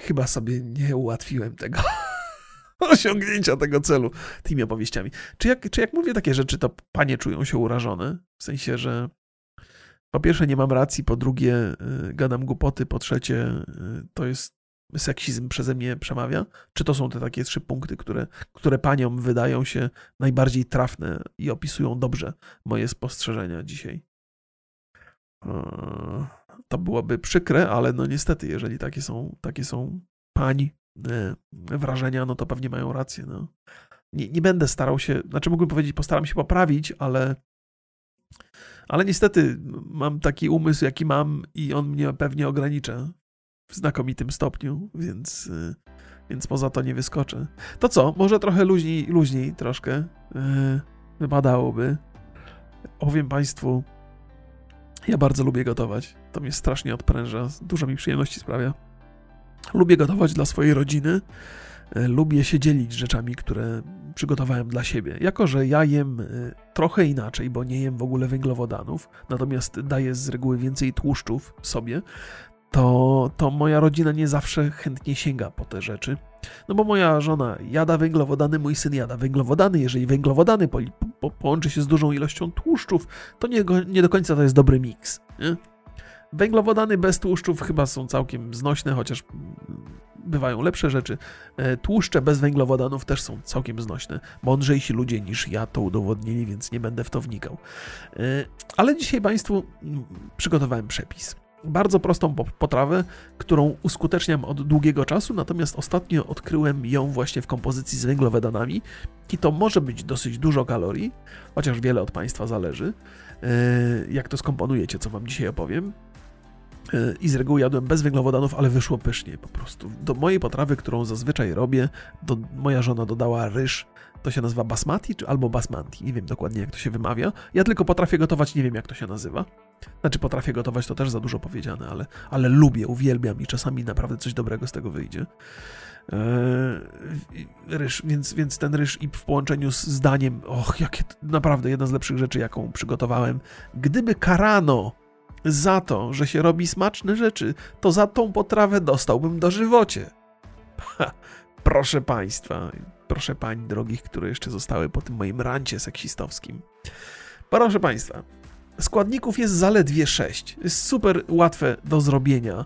chyba sobie nie ułatwiłem tego osiągnięcia tego celu tymi opowieściami. Czy jak, czy jak mówię takie rzeczy, to panie czują się urażone? W sensie, że po pierwsze nie mam racji, po drugie y, gadam głupoty, po trzecie y, to jest seksizm przeze mnie przemawia? Czy to są te takie trzy punkty, które, które paniom wydają się najbardziej trafne i opisują dobrze moje spostrzeżenia dzisiaj? To byłoby przykre, ale no niestety, jeżeli takie są, takie są pań y, wrażenia, no to pewnie mają rację. No. Nie, nie będę starał się, znaczy mógłbym powiedzieć, postaram się poprawić, ale ale niestety mam taki umysł, jaki mam, i on mnie pewnie ogranicza w znakomitym stopniu, więc, y, więc poza to nie wyskoczę. To co? Może trochę luźniej, luźniej troszkę yy, wypadałoby. Opowiem Państwu, ja bardzo lubię gotować. To mnie strasznie odpręża, dużo mi przyjemności sprawia. Lubię gotować dla swojej rodziny. E, lubię się dzielić rzeczami, które przygotowałem dla siebie. Jako, że ja jem e, trochę inaczej, bo nie jem w ogóle węglowodanów, natomiast daję z reguły więcej tłuszczów sobie, to, to moja rodzina nie zawsze chętnie sięga po te rzeczy. No bo moja żona jada węglowodany, mój syn jada węglowodany. Jeżeli węglowodany po, po, połączy się z dużą ilością tłuszczów, to nie, nie do końca to jest dobry miks. Nie? Węglowodany bez tłuszczów chyba są całkiem znośne, chociaż bywają lepsze rzeczy. E, tłuszcze bez węglowodanów też są całkiem znośne. Mądrzejsi ludzie niż ja to udowodnili, więc nie będę w to wnikał. E, ale dzisiaj Państwu mm, przygotowałem przepis bardzo prostą potrawę, którą uskuteczniam od długiego czasu, natomiast ostatnio odkryłem ją właśnie w kompozycji z węglowodanami i to może być dosyć dużo kalorii, chociaż wiele od Państwa zależy, e, jak to skomponujecie, co Wam dzisiaj opowiem. E, I z reguły jadłem bez węglowodanów, ale wyszło pysznie po prostu. Do mojej potrawy, którą zazwyczaj robię, do, moja żona dodała ryż to się nazywa basmati czy albo basmanti. Nie wiem dokładnie jak to się wymawia. Ja tylko potrafię gotować, nie wiem jak to się nazywa. Znaczy potrafię gotować, to też za dużo powiedziane, ale, ale lubię, uwielbiam i czasami naprawdę coś dobrego z tego wyjdzie. Eee, ryż, więc, więc ten ryż i w połączeniu z zdaniem, och, jakie naprawdę jedna z lepszych rzeczy, jaką przygotowałem. Gdyby karano za to, że się robi smaczne rzeczy, to za tą potrawę dostałbym dożywocie. Ha, proszę Państwa, proszę pań drogich, które jeszcze zostały po tym moim rancie seksistowskim. Proszę Państwa, składników jest zaledwie 6. Jest super łatwe do zrobienia.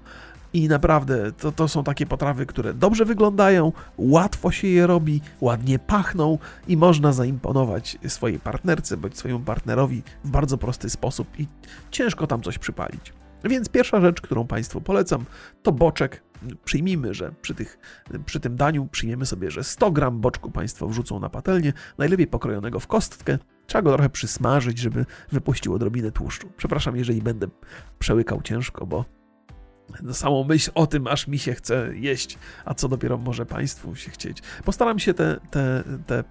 I naprawdę to, to są takie potrawy, które dobrze wyglądają, łatwo się je robi, ładnie pachną i można zaimponować swojej partnerce bądź swojemu partnerowi w bardzo prosty sposób i ciężko tam coś przypalić. Więc pierwsza rzecz, którą Państwu polecam, to boczek. Przyjmijmy, że przy, tych, przy tym daniu przyjmiemy sobie, że 100 gram boczku Państwo wrzucą na patelnię, najlepiej pokrojonego w kostkę. Trzeba go trochę przysmażyć, żeby wypuścił odrobinę tłuszczu. Przepraszam, jeżeli będę przełykał ciężko, bo samą myśl o tym, aż mi się chce jeść, a co dopiero może Państwu się chcieć. Postaram się te, te, te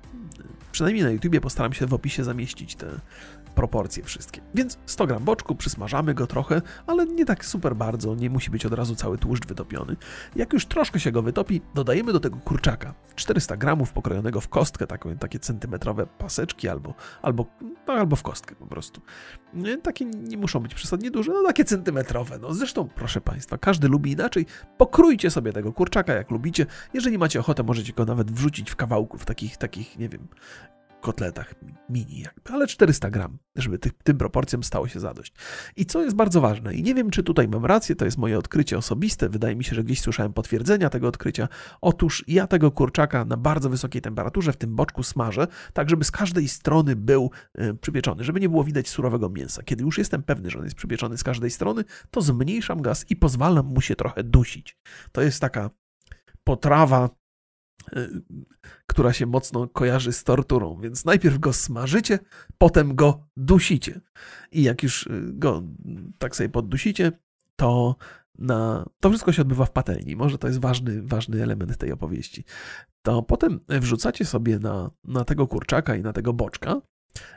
przynajmniej na YouTubie postaram się w opisie zamieścić te, proporcje wszystkie. Więc 100 gram boczku, przysmażamy go trochę, ale nie tak super bardzo, nie musi być od razu cały tłuszcz wytopiony. Jak już troszkę się go wytopi, dodajemy do tego kurczaka. 400 gramów pokrojonego w kostkę, taką, takie centymetrowe paseczki albo, albo, no, albo w kostkę po prostu. Takie nie muszą być przesadnie duże, no takie centymetrowe. No zresztą, proszę Państwa, każdy lubi inaczej. Pokrójcie sobie tego kurczaka jak lubicie. Jeżeli macie ochotę, możecie go nawet wrzucić w kawałków takich, takich, nie wiem, kotletach mini, jakby, ale 400 gram, żeby ty, tym proporcjom stało się zadość. I co jest bardzo ważne, i nie wiem, czy tutaj mam rację, to jest moje odkrycie osobiste, wydaje mi się, że gdzieś słyszałem potwierdzenia tego odkrycia. Otóż ja tego kurczaka na bardzo wysokiej temperaturze w tym boczku smażę, tak żeby z każdej strony był y, przypieczony, żeby nie było widać surowego mięsa. Kiedy już jestem pewny, że on jest przypieczony z każdej strony, to zmniejszam gaz i pozwalam mu się trochę dusić. To jest taka potrawa która się mocno kojarzy z torturą. Więc najpierw go smażycie, potem go dusicie. I jak już y, go tak sobie poddusicie, to na, to wszystko się odbywa w patelni. Może to jest ważny, ważny element tej opowieści. To potem wrzucacie sobie na, na tego kurczaka i na tego boczka,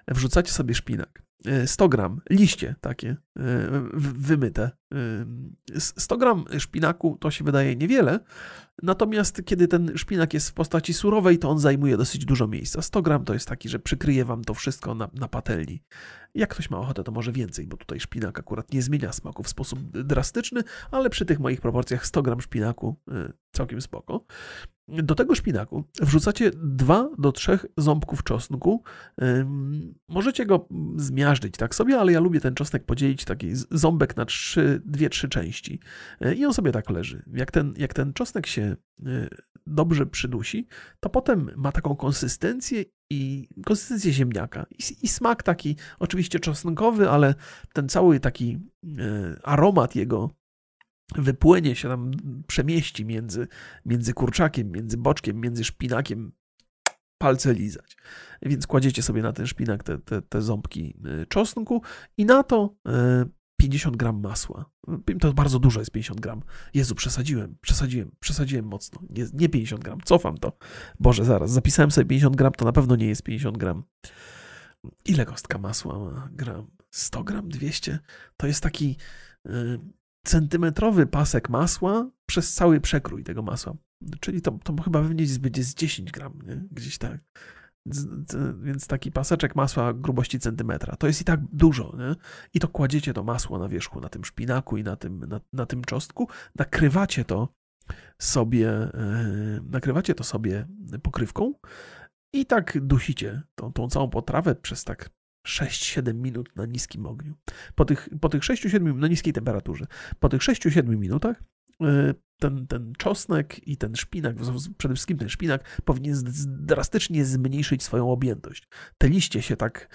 wrzucacie sobie szpinak. 100 gram liście takie wymyte. 100 gram szpinaku to się wydaje niewiele, natomiast kiedy ten szpinak jest w postaci surowej, to on zajmuje dosyć dużo miejsca. 100 gram to jest taki, że przykryje wam to wszystko na, na patelni. Jak ktoś ma ochotę, to może więcej, bo tutaj szpinak akurat nie zmienia smaku w sposób drastyczny, ale przy tych moich proporcjach 100 gram szpinaku całkiem spoko. Do tego szpinaku wrzucacie 2 do 3 ząbków czosnku. Możecie go zmiażdżyć tak sobie, ale ja lubię ten czosnek podzielić taki ząbek na 2-3 części. E, I on sobie tak leży. Jak ten, jak ten czosnek się e, dobrze przydusi, to potem ma taką konsystencję i konsystencję ziemniaka. I, i smak taki oczywiście czosnkowy, ale ten cały taki e, aromat jego wypłynie się tam, przemieści między, między kurczakiem, między boczkiem, między szpinakiem, palce lizać. Więc kładziecie sobie na ten szpinak te, te, te ząbki y, czosnku i na to 50 y, gram masła. To bardzo dużo jest 50 gram. Jezu, przesadziłem, przesadziłem, przesadziłem mocno. Nie, nie 50 gram, cofam to. Boże, zaraz, zapisałem sobie 50 gram, to na pewno nie jest 50 gram. Ile kostka masła ma gram? 100 gram, 200? To jest taki y, centymetrowy pasek masła przez cały przekrój tego masła. Czyli to, to chyba będzie z 10 gram, nie? gdzieś tak. Więc taki paseczek masła grubości centymetra. To jest i tak dużo, nie? I to kładziecie to masło na wierzchu, na tym szpinaku i na tym, na, na tym czosnku, nakrywacie to sobie, e, nakrywacie to sobie pokrywką i tak dusicie tą, tą całą potrawę przez tak 6-7 minut na niskim ogniu. Po tych, po tych 6-7 na niskiej temperaturze. Po tych 6-7 minutach ten, ten czosnek i ten szpinak, przede wszystkim ten szpinak, powinien drastycznie zmniejszyć swoją objętość. Te liście się tak,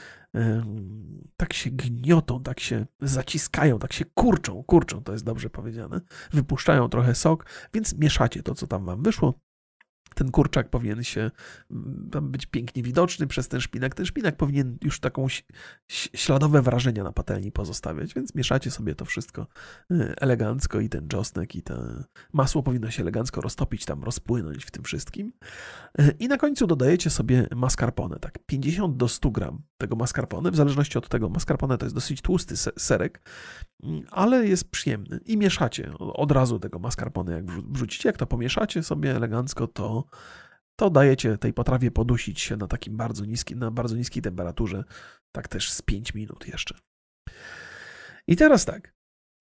tak się gniotą, tak się zaciskają, tak się kurczą, kurczą, to jest dobrze powiedziane, wypuszczają trochę sok, więc mieszacie to, co tam wam wyszło, ten kurczak powinien się mm, być pięknie widoczny przez ten szpinak. Ten szpinak powinien już taką śladowe wrażenia na patelni pozostawiać, więc mieszacie sobie to wszystko y, elegancko i ten czosnek i to masło powinno się elegancko roztopić, tam rozpłynąć w tym wszystkim. Y, I na końcu dodajecie sobie mascarpone, tak 50 do 100 gram tego mascarpone, w zależności od tego mascarpone to jest dosyć tłusty serek, ale jest przyjemny i mieszacie od razu tego mascarpone, jak wrzucicie, jak to pomieszacie sobie elegancko, to to dajecie tej potrawie podusić się na takim bardzo niskim, na bardzo niskiej temperaturze, tak też z 5 minut jeszcze. I teraz tak,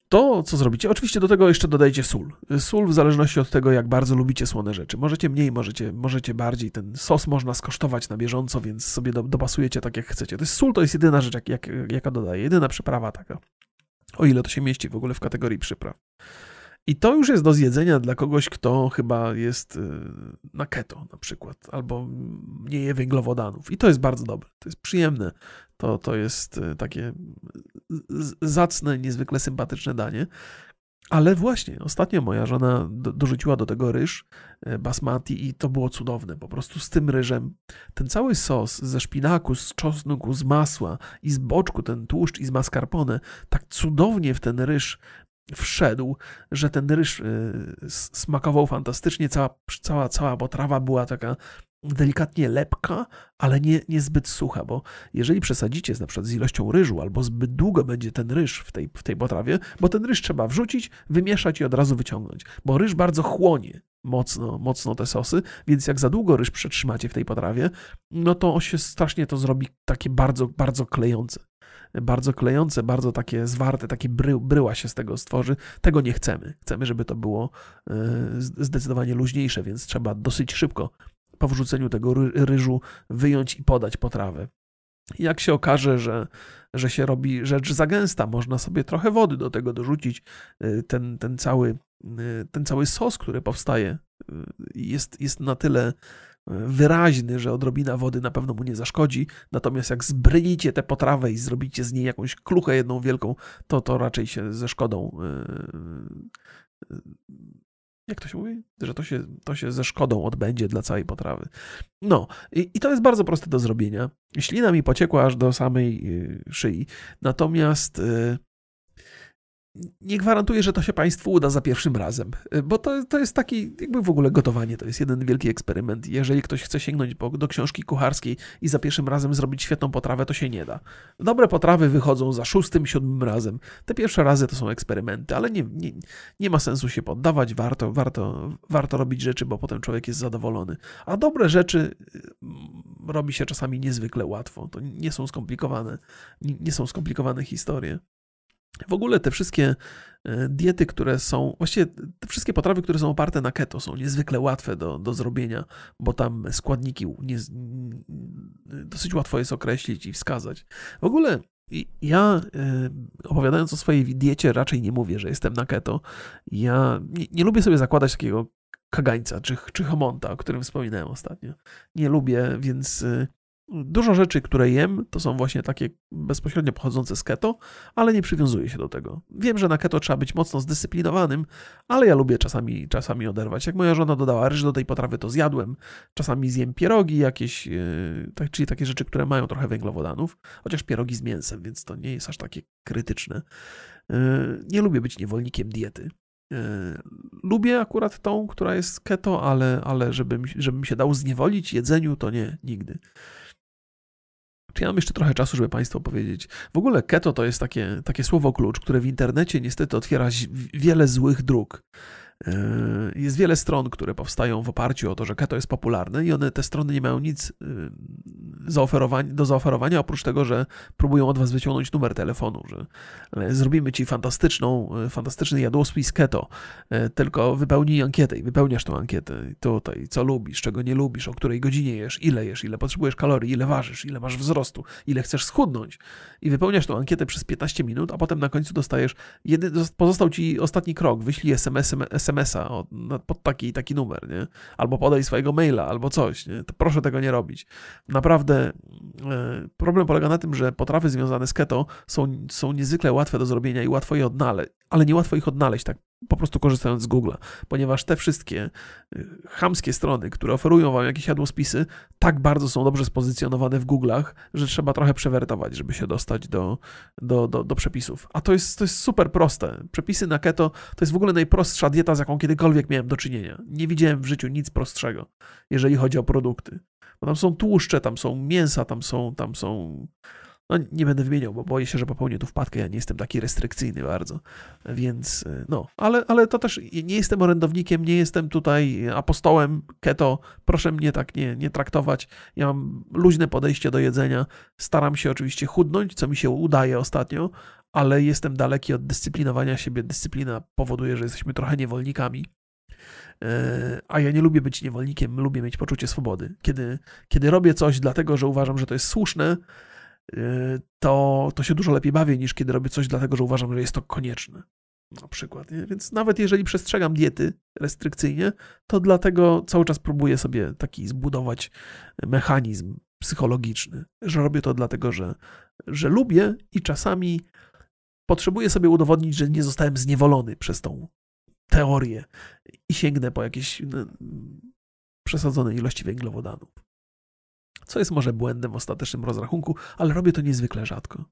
to co zrobicie, oczywiście do tego jeszcze dodajecie sól. Sól w zależności od tego, jak bardzo lubicie słone rzeczy. Możecie mniej, możecie, możecie bardziej. Ten sos można skosztować na bieżąco, więc sobie do, dopasujecie tak jak chcecie. To jest sól, to jest jedyna rzecz, jak, jak, jaka dodaję, jedyna przyprawa taka. O ile to się mieści w ogóle w kategorii przypraw. I to już jest do zjedzenia dla kogoś, kto chyba jest y, na keto na przykład, albo nie je węglowodanów. I to jest bardzo dobre, to jest przyjemne. To, to jest y, takie zacne, niezwykle sympatyczne danie. Ale właśnie, ostatnio moja żona dorzuciła do tego ryż y, basmati i to było cudowne. Po prostu z tym ryżem ten cały sos ze szpinaku, z czosnku, z masła i z boczku, ten tłuszcz i z mascarpone, tak cudownie w ten ryż wszedł, że ten ryż y, smakował fantastycznie, cała, cała, cała potrawa była taka delikatnie lepka, ale nie, niezbyt sucha, bo jeżeli przesadzicie z, na przykład z ilością ryżu, albo zbyt długo będzie ten ryż w tej, w tej potrawie, bo ten ryż trzeba wrzucić, wymieszać i od razu wyciągnąć, bo ryż bardzo chłonie mocno, mocno te sosy, więc jak za długo ryż przetrzymacie w tej potrawie, no to się strasznie to zrobi takie bardzo, bardzo klejące bardzo klejące, bardzo takie zwarte, takie bry, bryła się z tego stworzy. Tego nie chcemy. Chcemy, żeby to było e, zdecydowanie luźniejsze, więc trzeba dosyć szybko po wrzuceniu tego ryżu wyjąć i podać potrawę. Jak się okaże, że, że się robi rzecz za gęsta, można sobie trochę wody do tego dorzucić. E, ten, ten, cały, e, ten cały sos, który powstaje, jest, jest na tyle wyraźny, że odrobina wody na pewno mu nie zaszkodzi, natomiast jak zbrynicie tę potrawę i zrobicie z niej jakąś kluchę jedną wielką, to to raczej się ze szkodą jak to się mówi? Że to się, to się ze szkodą odbędzie dla całej potrawy. No, i, i to jest bardzo proste do zrobienia. Ślina mi pociekła aż do samej yy, szyi. Natomiast nie gwarantuję, że to się Państwu uda za pierwszym razem, bo to, to jest taki, jakby w ogóle gotowanie, to jest jeden wielki eksperyment. Jeżeli ktoś chce sięgnąć po, do książki kucharskiej i za pierwszym razem zrobić świetną potrawę, to się nie da. Dobre potrawy wychodzą za szóstym, siódmym razem. Te pierwsze razy to są eksperymenty, ale nie, nie, nie ma sensu się poddawać, warto, warto, warto robić rzeczy, bo potem człowiek jest zadowolony. A dobre rzeczy mm, robi się czasami niezwykle łatwo. To nie są skomplikowane, nie, nie są skomplikowane historie. W ogóle te wszystkie e, diety, które są, właściwie te wszystkie potrawy, które są oparte na keto, są niezwykle łatwe do, do zrobienia, bo tam składniki nie, dosyć łatwo jest określić i wskazać. W ogóle ja e, opowiadając o swojej diecie raczej nie mówię, że jestem na keto. Ja nie, nie lubię sobie zakładać takiego kagańca czy, czy homonta, o którym wspominałem ostatnio. Nie lubię, więc e, Dużo rzeczy, które jem, to są właśnie takie bezpośrednio pochodzące z keto, ale nie przywiązuję się do tego. Wiem, że na keto trzeba być mocno zdyscyplinowanym, ale ja lubię czasami, czasami oderwać. Jak moja żona dodała ryż do tej potrawy, to zjadłem. Czasami zjem pierogi jakieś, yy, tak, czyli takie rzeczy, które mają trochę węglowodanów, chociaż pierogi z mięsem, więc to nie jest aż takie krytyczne. Yy, nie lubię być niewolnikiem diety. Yy, lubię akurat tą, która jest keto, ale, ale żebym, żebym się dał zniewolić jedzeniu, to nie, nigdy. Czy ja mam jeszcze trochę czasu, żeby Państwu powiedzieć? W ogóle keto to jest takie, takie słowo klucz, które w internecie niestety otwiera wiele złych dróg. Jest wiele stron, które powstają w oparciu o to, że keto jest popularne i one, te strony nie mają nic do zaoferowania, oprócz tego, że próbują od was wyciągnąć numer telefonu, że zrobimy ci fantastyczną, fantastyczny jadłospis keto, tylko wypełnij ankietę i wypełniasz tą ankietę tutaj, co lubisz, czego nie lubisz, o której godzinie jesz, ile jesz, ile potrzebujesz kalorii, ile ważysz, ile masz wzrostu, ile chcesz schudnąć. I wypełniasz tą ankietę przez 15 minut, a potem na końcu dostajesz, jedy, pozostał ci ostatni krok, wyślij SMS, SMS-a pod taki taki numer, nie? Albo podaj swojego maila, albo coś, nie? To proszę tego nie robić. Naprawdę e, problem polega na tym, że potrawy związane z keto są, są niezwykle łatwe do zrobienia i łatwo je odnaleźć, ale nie łatwo ich odnaleźć tak po prostu korzystając z Google'a, ponieważ te wszystkie y, chamskie strony, które oferują wam jakieś jadłospisy, tak bardzo są dobrze spozycjonowane w Google'ach, że trzeba trochę przewertować, żeby się dostać do, do, do, do, przepisów. A to jest, to jest super proste. Przepisy na keto to jest w ogóle najprostsza dieta, z jaką kiedykolwiek miałem do czynienia. Nie widziałem w życiu nic prostszego, jeżeli chodzi o produkty. Bo tam są tłuszcze, tam są mięsa, tam są, tam są no, nie będę wymieniał, bo boję się, że popełnię tu wpadkę. Ja nie jestem taki restrykcyjny bardzo. Więc e, no, ale, ale to też nie jestem orędownikiem, nie jestem tutaj apostołem keto. Proszę mnie tak nie, nie traktować. Ja mam luźne podejście do jedzenia. Staram się oczywiście chudnąć, co mi się udaje ostatnio, ale jestem daleki od dyscyplinowania siebie. Dyscyplina powoduje, że jesteśmy trochę niewolnikami. E, a ja nie lubię być niewolnikiem, lubię mieć poczucie swobody. Kiedy, kiedy robię coś dlatego, że uważam, że to jest słuszne, Y, to, to się dużo lepiej bawię niż kiedy robię coś dlatego, że uważam, że jest to konieczne. Na przykład. Nie? Więc nawet jeżeli przestrzegam diety restrykcyjnie, to dlatego cały czas próbuję sobie taki zbudować mechanizm psychologiczny, że robię to dlatego, że, że lubię i czasami potrzebuję sobie udowodnić, że nie zostałem zniewolony przez tą teorię i sięgnę po jakieś no, przesadzone ilości węglowodanów co jest może błędem w ostatecznym rozrachunku, ale robię to niezwykle rzadko.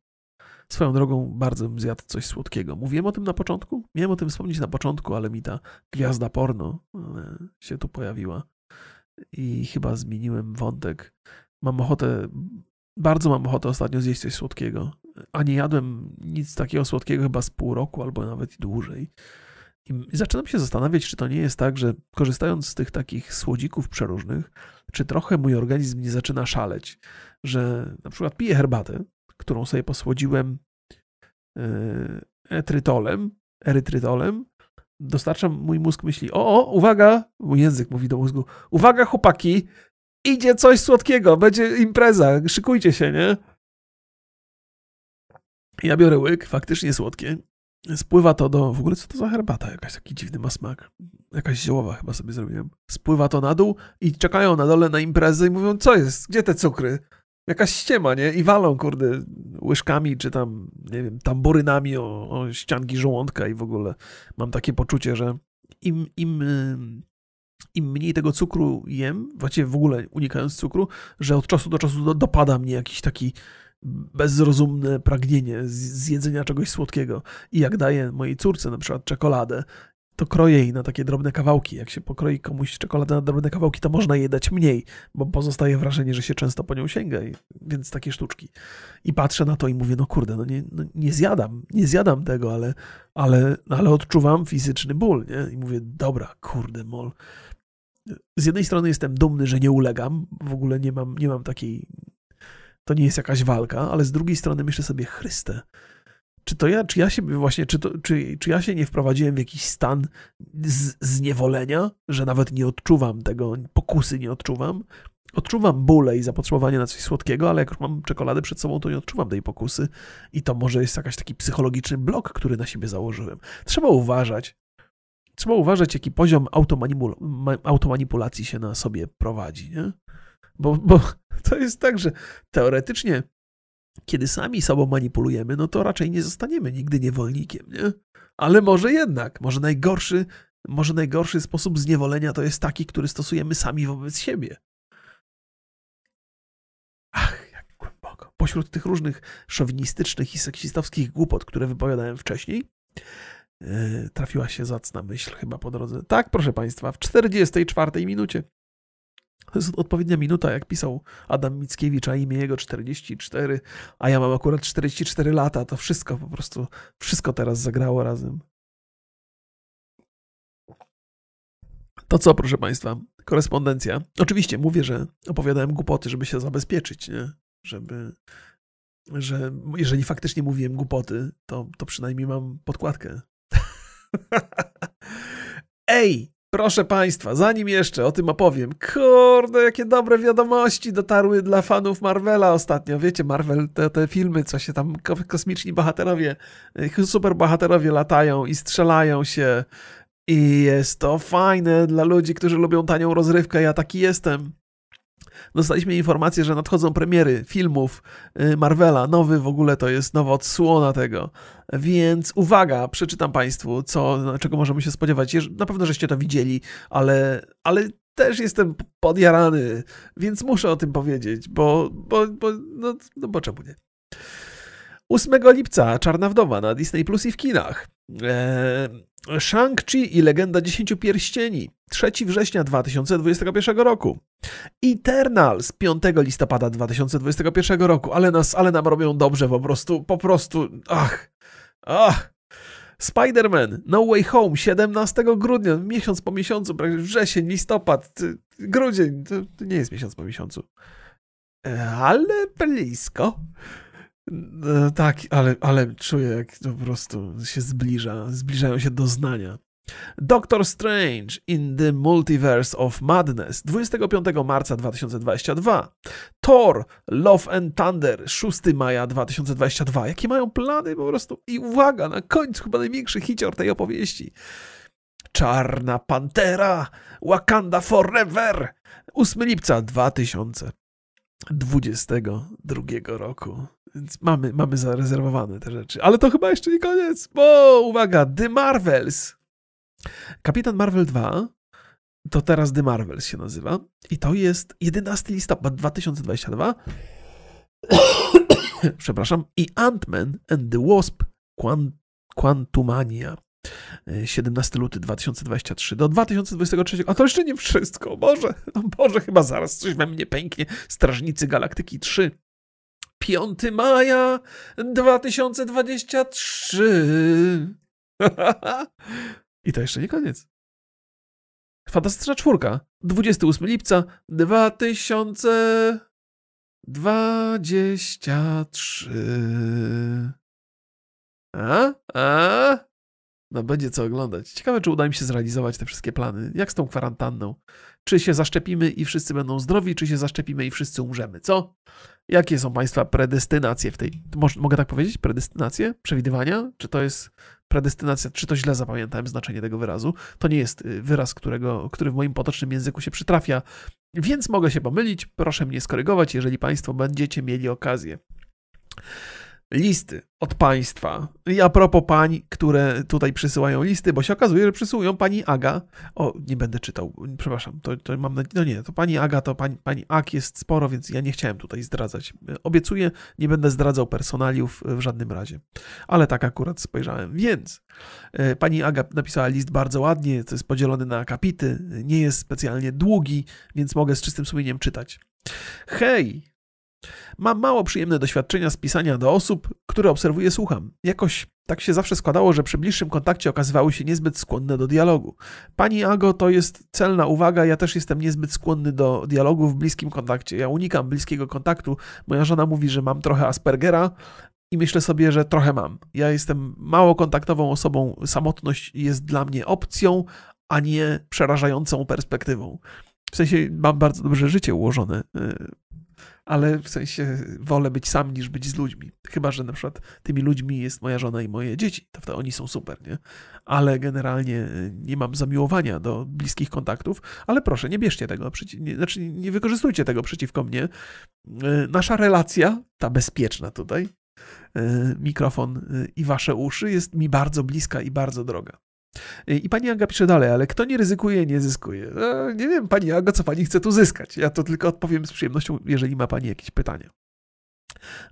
Swoją drogą bardzo bym zjadł coś słodkiego. Mówiłem o tym na początku? Miałem o tym wspomnieć na początku, ale mi ta gwiazda porno e, się tu pojawiła i chyba zmieniłem wątek. Mam ochotę, bardzo mam ochotę ostatnio zjeść coś słodkiego, a nie jadłem nic takiego słodkiego chyba z pół roku albo nawet i dłużej. I zaczynam się zastanawiać, czy to nie jest tak, że korzystając z tych takich słodzików przeróżnych, czy trochę mój organizm nie zaczyna szaleć, że na przykład piję herbatę, którą sobie posłodziłem etrytolem, erytrytolem, dostarczam, mój mózg myśli, o, o, uwaga, mój język mówi do mózgu, uwaga chłopaki, idzie coś słodkiego, będzie impreza, szykujcie się, nie? Ja biorę łyk, faktycznie słodkie, Spływa to do. W ogóle co to za herbata? Jakaś taki dziwny ma smak. Jakaś ziołowa chyba sobie zrobiłem. Spływa to na dół i czekają na dole na imprezę i mówią, co jest? Gdzie te cukry? Jakaś ściema, nie? I walą, kurde, łyżkami czy tam, nie wiem, tamburynami o, o ścianki żołądka i w ogóle mam takie poczucie, że im, im, im mniej tego cukru jem, właściwie w ogóle unikając cukru, że od czasu do czasu do, dopada mnie jakiś taki bezrozumne pragnienie zjedzenia czegoś słodkiego. I jak daję mojej córce na przykład czekoladę, to kroję jej na takie drobne kawałki. Jak się pokroi komuś czekoladę na drobne kawałki, to można jej dać mniej, bo pozostaje wrażenie, że się często po nią sięga, więc takie sztuczki. I patrzę na to i mówię, no kurde, no nie, no nie zjadam, nie zjadam tego, ale, ale, ale odczuwam fizyczny ból, nie? I mówię, dobra, kurde, mol. Z jednej strony jestem dumny, że nie ulegam, w ogóle nie mam, nie mam takiej to nie jest jakaś walka, ale z drugiej strony myślę sobie, Chryste, czy to ja, czy ja się właśnie, czy, to, czy, czy ja się nie wprowadziłem w jakiś stan z, zniewolenia, że nawet nie odczuwam tego, pokusy nie odczuwam? Odczuwam bóle i zapotrzebowanie na coś słodkiego, ale jak już mam czekoladę przed sobą, to nie odczuwam tej pokusy i to może jest jakiś taki psychologiczny blok, który na siebie założyłem. Trzeba uważać. Trzeba uważać, jaki poziom automanipul automanipulacji się na sobie prowadzi, nie? Bo, bo to jest tak, że teoretycznie, kiedy sami sobą manipulujemy, no to raczej nie zostaniemy nigdy niewolnikiem, nie? Ale może jednak, może najgorszy, może najgorszy sposób zniewolenia to jest taki, który stosujemy sami wobec siebie. Ach, jak głęboko. Pośród tych różnych szowinistycznych i seksistowskich głupot, które wypowiadałem wcześniej, yy, trafiła się zacna myśl chyba po drodze. Tak, proszę Państwa, w 44 minucie to jest odpowiednia minuta, jak pisał Adam Mickiewicz, a imię jego 44, a ja mam akurat 44 lata. To wszystko po prostu, wszystko teraz zagrało razem. To co, proszę Państwa? Korespondencja. Oczywiście mówię, że opowiadałem głupoty, żeby się zabezpieczyć, nie? Żeby, że jeżeli faktycznie mówiłem głupoty, to, to przynajmniej mam podkładkę. Ej, proszę Państwa, zanim jeszcze o tym opowiem, kurde, jakie dobre wiadomości dotarły dla fanów Marvela ostatnio. Wiecie, Marvel, te, te filmy, co się tam kosmiczni bohaterowie, super bohaterowie latają i strzelają się i jest to fajne dla ludzi, którzy lubią tanią rozrywkę. Ja taki jestem. Dostaliśmy informację, że nadchodzą premiery filmów y, Marvela. Nowy w ogóle to jest nowa odsłona tego. Więc uwaga, przeczytam Państwu, co, czego możemy się spodziewać. Na pewno żeście to widzieli, ale, ale też jestem podjarany, więc muszę o tym powiedzieć, bo, bo, bo, no, no bo czemu nie? 8 lipca Czarna Wdowa na Disney Plus i w kinach. Eee, Shang-Chi i Legenda Dziesięciu Pierścieni 3 września 2021 roku. Eternal z 5 listopada 2021 roku, ale nas, ale nam robią dobrze po prostu, po prostu, ach, ach. Spider-Man No Way Home 17 grudnia, miesiąc po miesiącu, wrzesień, listopad, grudzień, to, to nie jest miesiąc po miesiącu. E, ale blisko. No, tak, ale, ale czuję, jak to po prostu się zbliża, zbliżają się doznania. Doctor Strange in the Multiverse of Madness 25 marca 2022. Thor Love and Thunder 6 maja 2022. Jakie mają plany po prostu? I uwaga, na końcu chyba największy hicior tej opowieści. Czarna Pantera Wakanda Forever 8 lipca 2022 roku. Więc mamy, mamy zarezerwowane te rzeczy. Ale to chyba jeszcze nie koniec, bo uwaga, The Marvels. Kapitan Marvel 2 to teraz The Marvels się nazywa i to jest 11 listopada 2022. Przepraszam. I Ant-Man and the Wasp Quantumania. 17 luty 2023 do 2023. A to jeszcze nie wszystko. Boże, Boże, chyba zaraz coś we mnie pęknie. Strażnicy Galaktyki 3. 5 maja 2023. I to jeszcze nie koniec. Fantastyczna czwórka. 28 lipca 2023. A? A? No będzie co oglądać. Ciekawe, czy uda mi się zrealizować te wszystkie plany. Jak z tą kwarantanną? Czy się zaszczepimy i wszyscy będą zdrowi, czy się zaszczepimy i wszyscy umrzemy? Co? Jakie są Państwa predestynacje w tej. Mogę tak powiedzieć? Predestynacje? Przewidywania? Czy to jest predestynacja? Czy to źle zapamiętałem znaczenie tego wyrazu? To nie jest y, wyraz, którego, który w moim potocznym języku się przytrafia, więc mogę się pomylić. Proszę mnie skorygować, jeżeli Państwo będziecie mieli okazję listy od państwa. I a propos pań, które tutaj przysyłają listy, bo się okazuje, że przysyłują pani Aga. O, nie będę czytał, przepraszam, to, to mam no nie, to pani Aga, to pani, pani Ag jest sporo, więc ja nie chciałem tutaj zdradzać. Obiecuję, nie będę zdradzał personaliów w żadnym razie. Ale tak akurat spojrzałem. Więc e, pani Aga napisała list bardzo ładnie, to jest podzielony na akapity, nie jest specjalnie długi, więc mogę z czystym sumieniem czytać. Hej, Mam mało przyjemne doświadczenia z pisania do osób, które obserwuję, słucham. Jakoś tak się zawsze składało, że przy bliższym kontakcie okazywały się niezbyt skłonne do dialogu. Pani Ago, to jest celna uwaga, ja też jestem niezbyt skłonny do dialogu w bliskim kontakcie. Ja unikam bliskiego kontaktu. Moja żona mówi, że mam trochę Aspergera, i myślę sobie, że trochę mam. Ja jestem mało kontaktową osobą, samotność jest dla mnie opcją, a nie przerażającą perspektywą. W sensie mam bardzo dobrze życie ułożone. Ale w sensie wolę być sam niż być z ludźmi. Chyba, że na przykład tymi ludźmi jest moja żona i moje dzieci, to wtedy oni są super, nie? Ale generalnie e, nie mam zamiłowania do bliskich kontaktów, ale proszę, nie bierzcie tego, nie, znaczy nie wykorzystujcie tego przeciwko mnie. E, nasza relacja, ta bezpieczna tutaj, e, mikrofon i wasze uszy jest mi bardzo bliska i bardzo droga. I pani Aga pisze dalej, ale kto nie ryzykuje, nie zyskuje. No, nie wiem, pani Aga, co pani chce tu zyskać. Ja to tylko odpowiem z przyjemnością, jeżeli ma pani jakieś pytania.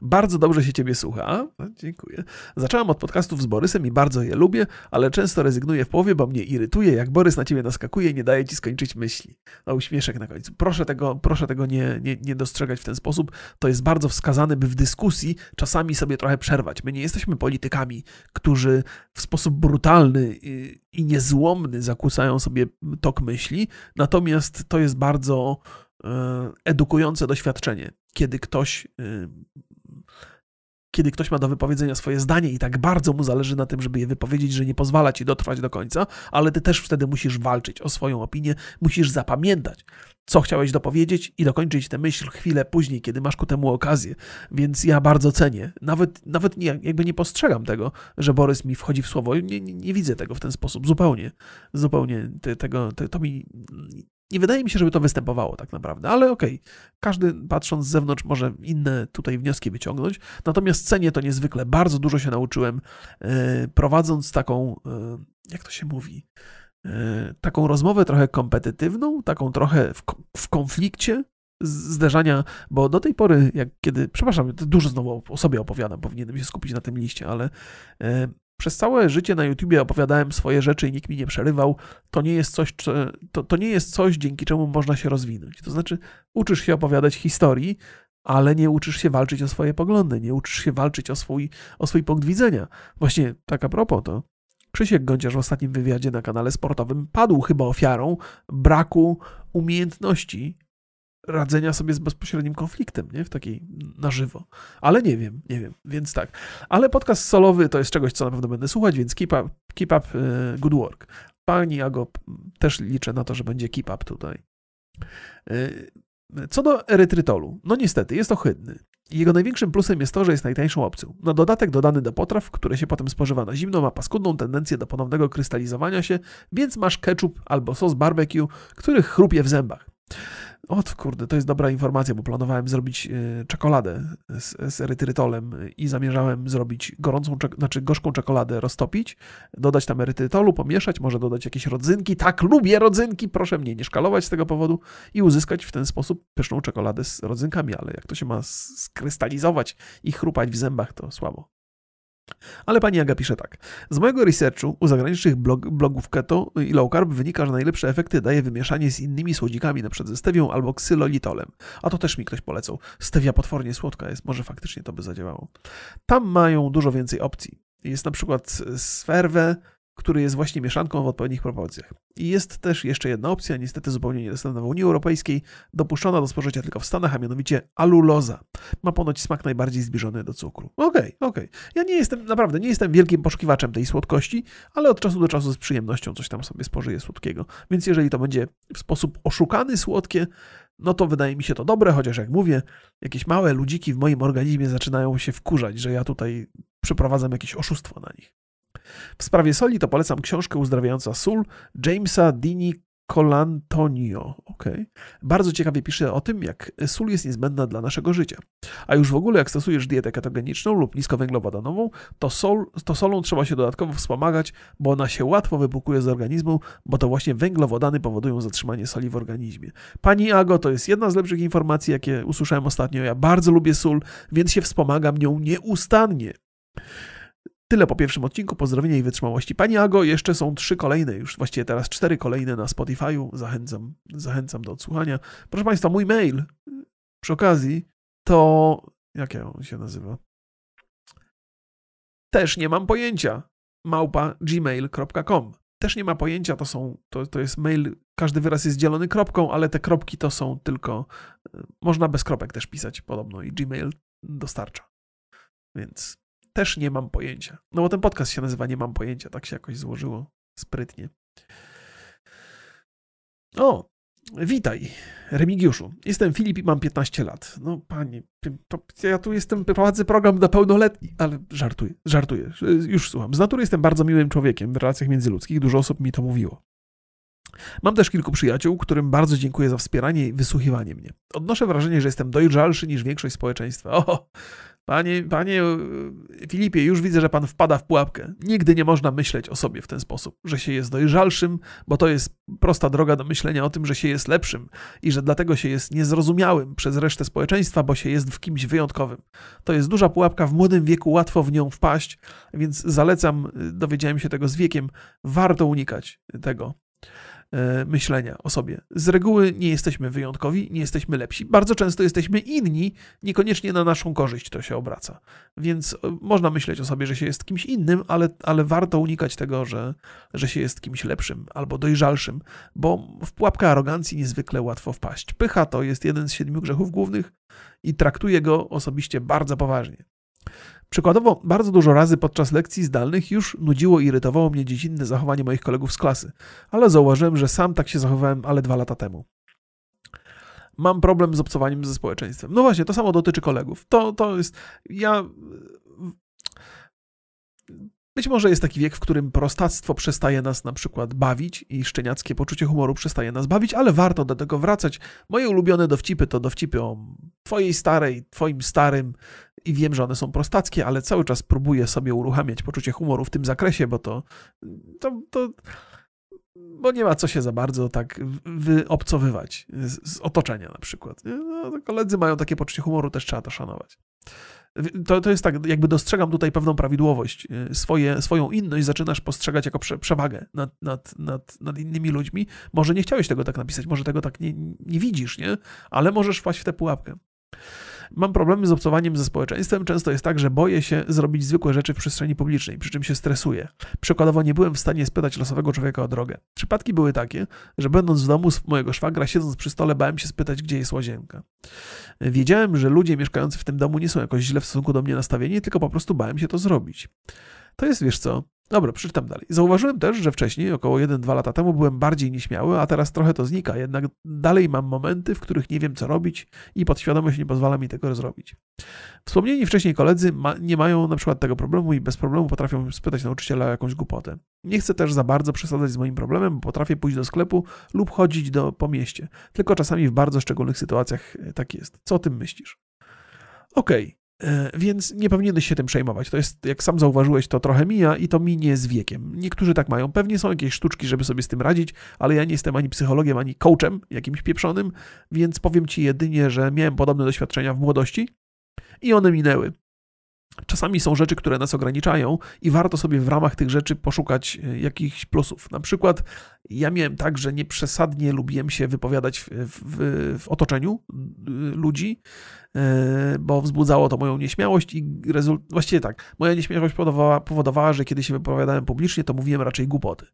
Bardzo dobrze się Ciebie słucha. No, dziękuję. Zacząłem od podcastów z Borysem i bardzo je lubię, ale często rezygnuję w połowie, bo mnie irytuje, jak Borys na Ciebie naskakuje i nie daje Ci skończyć myśli. No, uśmieszek na końcu. Proszę tego, proszę tego nie, nie, nie dostrzegać w ten sposób. To jest bardzo wskazane, by w dyskusji czasami sobie trochę przerwać. My nie jesteśmy politykami, którzy w sposób brutalny i niezłomny zakłócają sobie tok myśli, natomiast to jest bardzo e, edukujące doświadczenie, kiedy ktoś e, kiedy ktoś ma do wypowiedzenia swoje zdanie i tak bardzo mu zależy na tym, żeby je wypowiedzieć, że nie pozwala ci dotrwać do końca, ale ty też wtedy musisz walczyć o swoją opinię, musisz zapamiętać, co chciałeś dopowiedzieć i dokończyć tę myśl chwilę później, kiedy masz ku temu okazję. Więc ja bardzo cenię. Nawet, nawet nie, jakby nie postrzegam tego, że Borys mi wchodzi w słowo. Nie, nie, nie widzę tego w ten sposób. Zupełnie. Zupełnie te, tego, te, to mi nie wydaje mi się, żeby to występowało tak naprawdę, ale okej, okay. każdy patrząc z zewnątrz może inne tutaj wnioski wyciągnąć. Natomiast cenię to niezwykle. Bardzo dużo się nauczyłem e, prowadząc taką, e, jak to się mówi, e, taką rozmowę trochę kompetytywną, taką trochę w, w konflikcie zderzania, bo do tej pory, jak kiedy, przepraszam, dużo znowu o sobie opowiadam, powinienem się skupić na tym liście, ale przez całe życie na YouTubie opowiadałem swoje rzeczy i nikt mi nie przerywał. To nie jest coś, to, to nie jest coś, dzięki czemu można się rozwinąć. To znaczy, uczysz się opowiadać historii, ale nie uczysz się walczyć o swoje poglądy, nie uczysz się walczyć o swój, o swój punkt widzenia. Właśnie tak a propos to. Krzysiek Gąciarz w ostatnim wywiadzie na kanale sportowym padł chyba ofiarą braku umiejętności radzenia sobie z bezpośrednim konfliktem, nie? W takiej na żywo. Ale nie wiem, nie wiem, więc tak. Ale podcast solowy to jest czegoś, co na pewno będę słuchać, więc keep up, keep up e, good work. Pani Ago, też liczę na to, że będzie keep up tutaj. E, co do erytrytolu, no niestety, jest ohydny. Jego największym plusem jest to, że jest najtańszą opcją. Na dodatek dodany do potraw, które się potem spożywa na zimno, ma paskudną tendencję do ponownego krystalizowania się, więc masz ketchup albo sos barbecue, który chrupie w zębach. O kurde, to jest dobra informacja, bo planowałem zrobić e, czekoladę z, z erytrytolem i zamierzałem zrobić gorącą, znaczy gorzką czekoladę roztopić, dodać tam erytrytolu, pomieszać, może dodać jakieś rodzynki. Tak, lubię rodzynki, proszę mnie nie szkalować z tego powodu i uzyskać w ten sposób pyszną czekoladę z rodzynkami, ale jak to się ma skrystalizować i chrupać w zębach, to słabo. Ale pani Aga pisze tak. Z mojego researchu u zagranicznych blog, blogów keto i low carb wynika, że najlepsze efekty daje wymieszanie z innymi słodzikami, np. ze stewią albo ksylolitolem. A to też mi ktoś polecał. Stewia potwornie słodka jest, może faktycznie to by zadziałało. Tam mają dużo więcej opcji. Jest na przykład sferwę, który jest właśnie mieszanką w odpowiednich proporcjach. I jest też jeszcze jedna opcja, niestety zupełnie niedostępna w Unii Europejskiej, dopuszczona do spożycia tylko w Stanach, a mianowicie aluloza. Ma ponoć smak najbardziej zbliżony do cukru. Okej, okay, okej. Okay. Ja nie jestem, naprawdę, nie jestem wielkim poszukiwaczem tej słodkości, ale od czasu do czasu z przyjemnością coś tam sobie spożyję słodkiego. Więc jeżeli to będzie w sposób oszukany słodkie, no to wydaje mi się to dobre, chociaż jak mówię, jakieś małe ludziki w moim organizmie zaczynają się wkurzać, że ja tutaj przeprowadzam jakieś oszustwo na nich. W sprawie soli to polecam książkę Uzdrawiająca sól Jamesa Dini Colantonio. Okay. Bardzo ciekawie pisze o tym, jak sól jest niezbędna dla naszego życia. A już w ogóle, jak stosujesz dietę ketogeniczną lub niskowęglowodanową, to, sol, to solą trzeba się dodatkowo wspomagać, bo ona się łatwo wypukuje z organizmu, bo to właśnie węglowodany powodują zatrzymanie soli w organizmie. Pani Ago, to jest jedna z lepszych informacji, jakie usłyszałem ostatnio. Ja bardzo lubię sól, więc się wspomagam nią nieustannie. Tyle po pierwszym odcinku. Pozdrowienia i wytrzymałości. Pani Ago, jeszcze są trzy kolejne, już właściwie teraz cztery kolejne na Spotify'u. Zachęcam, zachęcam do odsłuchania. Proszę Państwa, mój mail przy okazji to. Jak on się nazywa? Też nie mam pojęcia. Małpa gmail.com. Też nie ma pojęcia, to są, to, to jest mail, każdy wyraz jest dzielony kropką, ale te kropki to są tylko, można bez kropek też pisać podobno i Gmail dostarcza. Więc też nie mam pojęcia. No bo ten podcast się nazywa Nie mam pojęcia, tak się jakoś złożyło sprytnie. O, witaj, Remigiuszu. Jestem Filip i mam 15 lat. No panie, ja tu jestem, prowadzę program dla pełnoletni, ale żartuję, żartuję, już słucham. Z natury jestem bardzo miłym człowiekiem w relacjach międzyludzkich, dużo osób mi to mówiło. Mam też kilku przyjaciół, którym bardzo dziękuję za wspieranie i wysłuchiwanie mnie. Odnoszę wrażenie, że jestem dojrzalszy niż większość społeczeństwa. O, Panie, panie Filipie, już widzę, że pan wpada w pułapkę. Nigdy nie można myśleć o sobie w ten sposób, że się jest dojrzalszym, bo to jest prosta droga do myślenia o tym, że się jest lepszym i że dlatego się jest niezrozumiałym przez resztę społeczeństwa, bo się jest w kimś wyjątkowym. To jest duża pułapka, w młodym wieku łatwo w nią wpaść, więc zalecam, dowiedziałem się tego z wiekiem, warto unikać tego. E, myślenia o sobie. Z reguły nie jesteśmy wyjątkowi, nie jesteśmy lepsi. Bardzo często jesteśmy inni, niekoniecznie na naszą korzyść to się obraca. Więc e, można myśleć o sobie, że się jest kimś innym, ale, ale warto unikać tego, że, że się jest kimś lepszym albo dojrzalszym, bo w pułapkę arogancji niezwykle łatwo wpaść. Pycha to jest jeden z siedmiu grzechów głównych i traktuję go osobiście bardzo poważnie. Przykładowo, bardzo dużo razy podczas lekcji zdalnych już nudziło i irytowało mnie dziecinne zachowanie moich kolegów z klasy, ale zauważyłem, że sam tak się zachowałem ale dwa lata temu. Mam problem z obcowaniem ze społeczeństwem. No właśnie, to samo dotyczy kolegów. To, to jest. Ja być może jest taki wiek, w którym prostactwo przestaje nas na przykład bawić i szczeniackie poczucie humoru przestaje nas bawić, ale warto do tego wracać. Moje ulubione dowcipy to dowcipy o twojej starej, twoim starym i wiem, że one są prostackie, ale cały czas próbuję sobie uruchamiać poczucie humoru w tym zakresie, bo to, to, to bo nie ma co się za bardzo tak wyobcowywać z, z otoczenia na przykład. No, koledzy mają takie poczucie humoru, też trzeba to szanować. To, to jest tak, jakby dostrzegam tutaj pewną prawidłowość, y, swoje, swoją inność zaczynasz postrzegać jako prze, przewagę nad, nad, nad, nad innymi ludźmi. Może nie chciałeś tego tak napisać, może tego tak nie, nie widzisz, nie? Ale możesz wpaść w tę pułapkę. Mam problemy z obcowaniem ze społeczeństwem. Często jest tak, że boję się zrobić zwykłe rzeczy w przestrzeni publicznej, przy czym się stresuję. Przykładowo nie byłem w stanie spytać losowego człowieka o drogę. Przypadki były takie, że będąc w domu mojego szwagra, siedząc przy stole, bałem się spytać, gdzie jest łazienka. Wiedziałem, że ludzie mieszkający w tym domu nie są jakoś źle w stosunku do mnie nastawieni, tylko po prostu bałem się to zrobić. To jest, wiesz co, Dobra, przeczytam dalej. Zauważyłem też, że wcześniej, około 1-2 lata temu, byłem bardziej nieśmiały, a teraz trochę to znika, jednak dalej mam momenty, w których nie wiem, co robić i podświadomość nie pozwala mi tego zrobić. Wspomnieni wcześniej koledzy ma, nie mają na przykład tego problemu i bez problemu potrafią spytać nauczyciela o jakąś głupotę. Nie chcę też za bardzo przesadzać z moim problemem, bo potrafię pójść do sklepu lub chodzić do, po mieście. Tylko czasami w bardzo szczególnych sytuacjach e, tak jest. Co o tym myślisz? Okej, okay. E, więc nie powinieneś się tym przejmować. To jest, jak sam zauważyłeś, to trochę mija i to minie z wiekiem. Niektórzy tak mają. Pewnie są jakieś sztuczki, żeby sobie z tym radzić, ale ja nie jestem ani psychologiem, ani coachem jakimś pieprzonym, więc powiem ci jedynie, że miałem podobne doświadczenia w młodości i one minęły. Czasami są rzeczy, które nas ograniczają, i warto sobie w ramach tych rzeczy poszukać e, jakichś plusów. Na przykład, ja miałem tak, że nieprzesadnie lubiłem się wypowiadać w, w, w otoczeniu ludzi, E, bo wzbudzało to moją nieśmiałość i rezult... właściwie tak, moja nieśmiałość powodowała, powodowała, że kiedy się wypowiadałem publicznie, to mówiłem raczej głupoty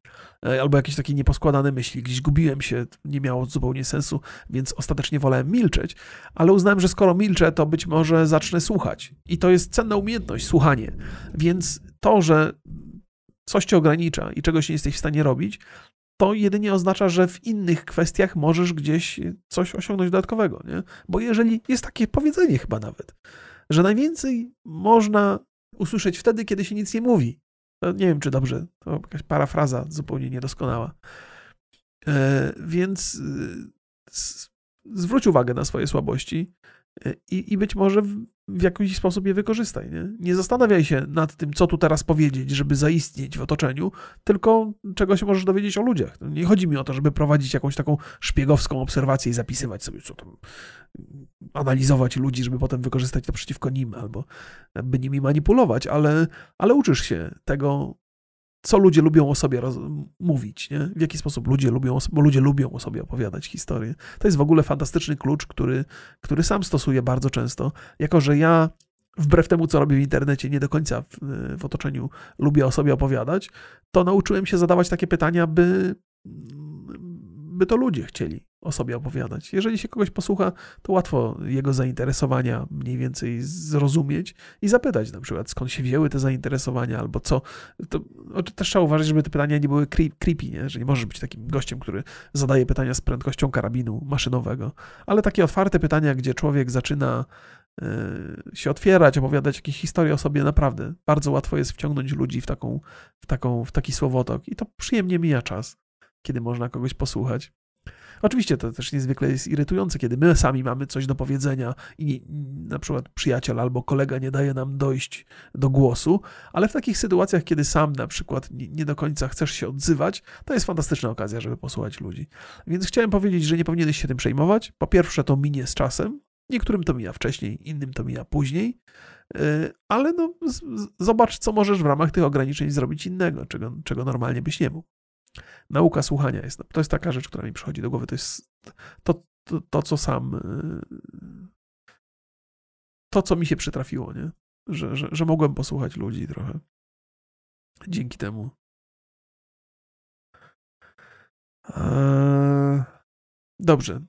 e, albo jakieś takie nieposkładane myśli, gdzieś gubiłem się, nie miało zupełnie sensu, więc ostatecznie wolałem milczeć, ale uznałem, że skoro milczę, to być może zacznę słuchać. I to jest cenna umiejętność, słuchanie, więc to, że coś cię ogranicza i czegoś nie jesteś w stanie robić, to jedynie oznacza, że w innych kwestiach możesz gdzieś coś osiągnąć dodatkowego, nie? Bo jeżeli jest takie powiedzenie chyba nawet, że najwięcej można usłyszeć wtedy, kiedy się nic nie mówi. To nie wiem, czy dobrze, to jakaś parafraza zupełnie niedoskonała. E, więc e, zwróć uwagę na swoje słabości e, i, i być może w jakiś sposób je wykorzystaj. Nie? nie zastanawiaj się nad tym, co tu teraz powiedzieć, żeby zaistnieć w otoczeniu, tylko czego się możesz dowiedzieć o ludziach. Nie chodzi mi o to, żeby prowadzić jakąś taką szpiegowską obserwację i zapisywać sobie, co tam, analizować ludzi, żeby potem wykorzystać to przeciwko nim albo by nimi manipulować, ale, ale uczysz się tego, co ludzie lubią o sobie mówić, nie? w jaki sposób ludzie lubią, bo ludzie lubią o sobie opowiadać historię. To jest w ogóle fantastyczny klucz, który, który sam stosuję bardzo często, jako że ja wbrew temu, co robię w internecie, nie do końca w, w otoczeniu lubię o sobie opowiadać, to nauczyłem się zadawać takie pytania, by, by to ludzie chcieli o sobie opowiadać. Jeżeli się kogoś posłucha, to łatwo jego zainteresowania mniej więcej zrozumieć i zapytać na przykład, skąd się wzięły te zainteresowania, albo co. To, też trzeba uważać, żeby te pytania nie były creepy, nie? że nie możesz być takim gościem, który zadaje pytania z prędkością karabinu maszynowego, ale takie otwarte pytania, gdzie człowiek zaczyna e, się otwierać, opowiadać jakieś historie o sobie, naprawdę bardzo łatwo jest wciągnąć ludzi w, taką, w, taką, w taki słowotok i to przyjemnie mija czas, kiedy można kogoś posłuchać. Oczywiście to też niezwykle jest irytujące, kiedy my sami mamy coś do powiedzenia i na przykład przyjaciel albo kolega nie daje nam dojść do głosu, ale w takich sytuacjach, kiedy sam na przykład nie do końca chcesz się odzywać, to jest fantastyczna okazja, żeby posłuchać ludzi. Więc chciałem powiedzieć, że nie powinieneś się tym przejmować. Po pierwsze, to minie z czasem. Niektórym to mija wcześniej, innym to mija później, y, ale no, zobacz, co możesz w ramach tych ograniczeń zrobić innego, czego, czego normalnie byś nie mógł. Nauka słuchania jest, to jest taka rzecz, która mi przychodzi do głowy, to jest to, to, to co sam, y, to, co mi się przytrafiło, nie? Że, że, że mogłem posłuchać ludzi trochę. Dzięki temu. Eee, dobrze.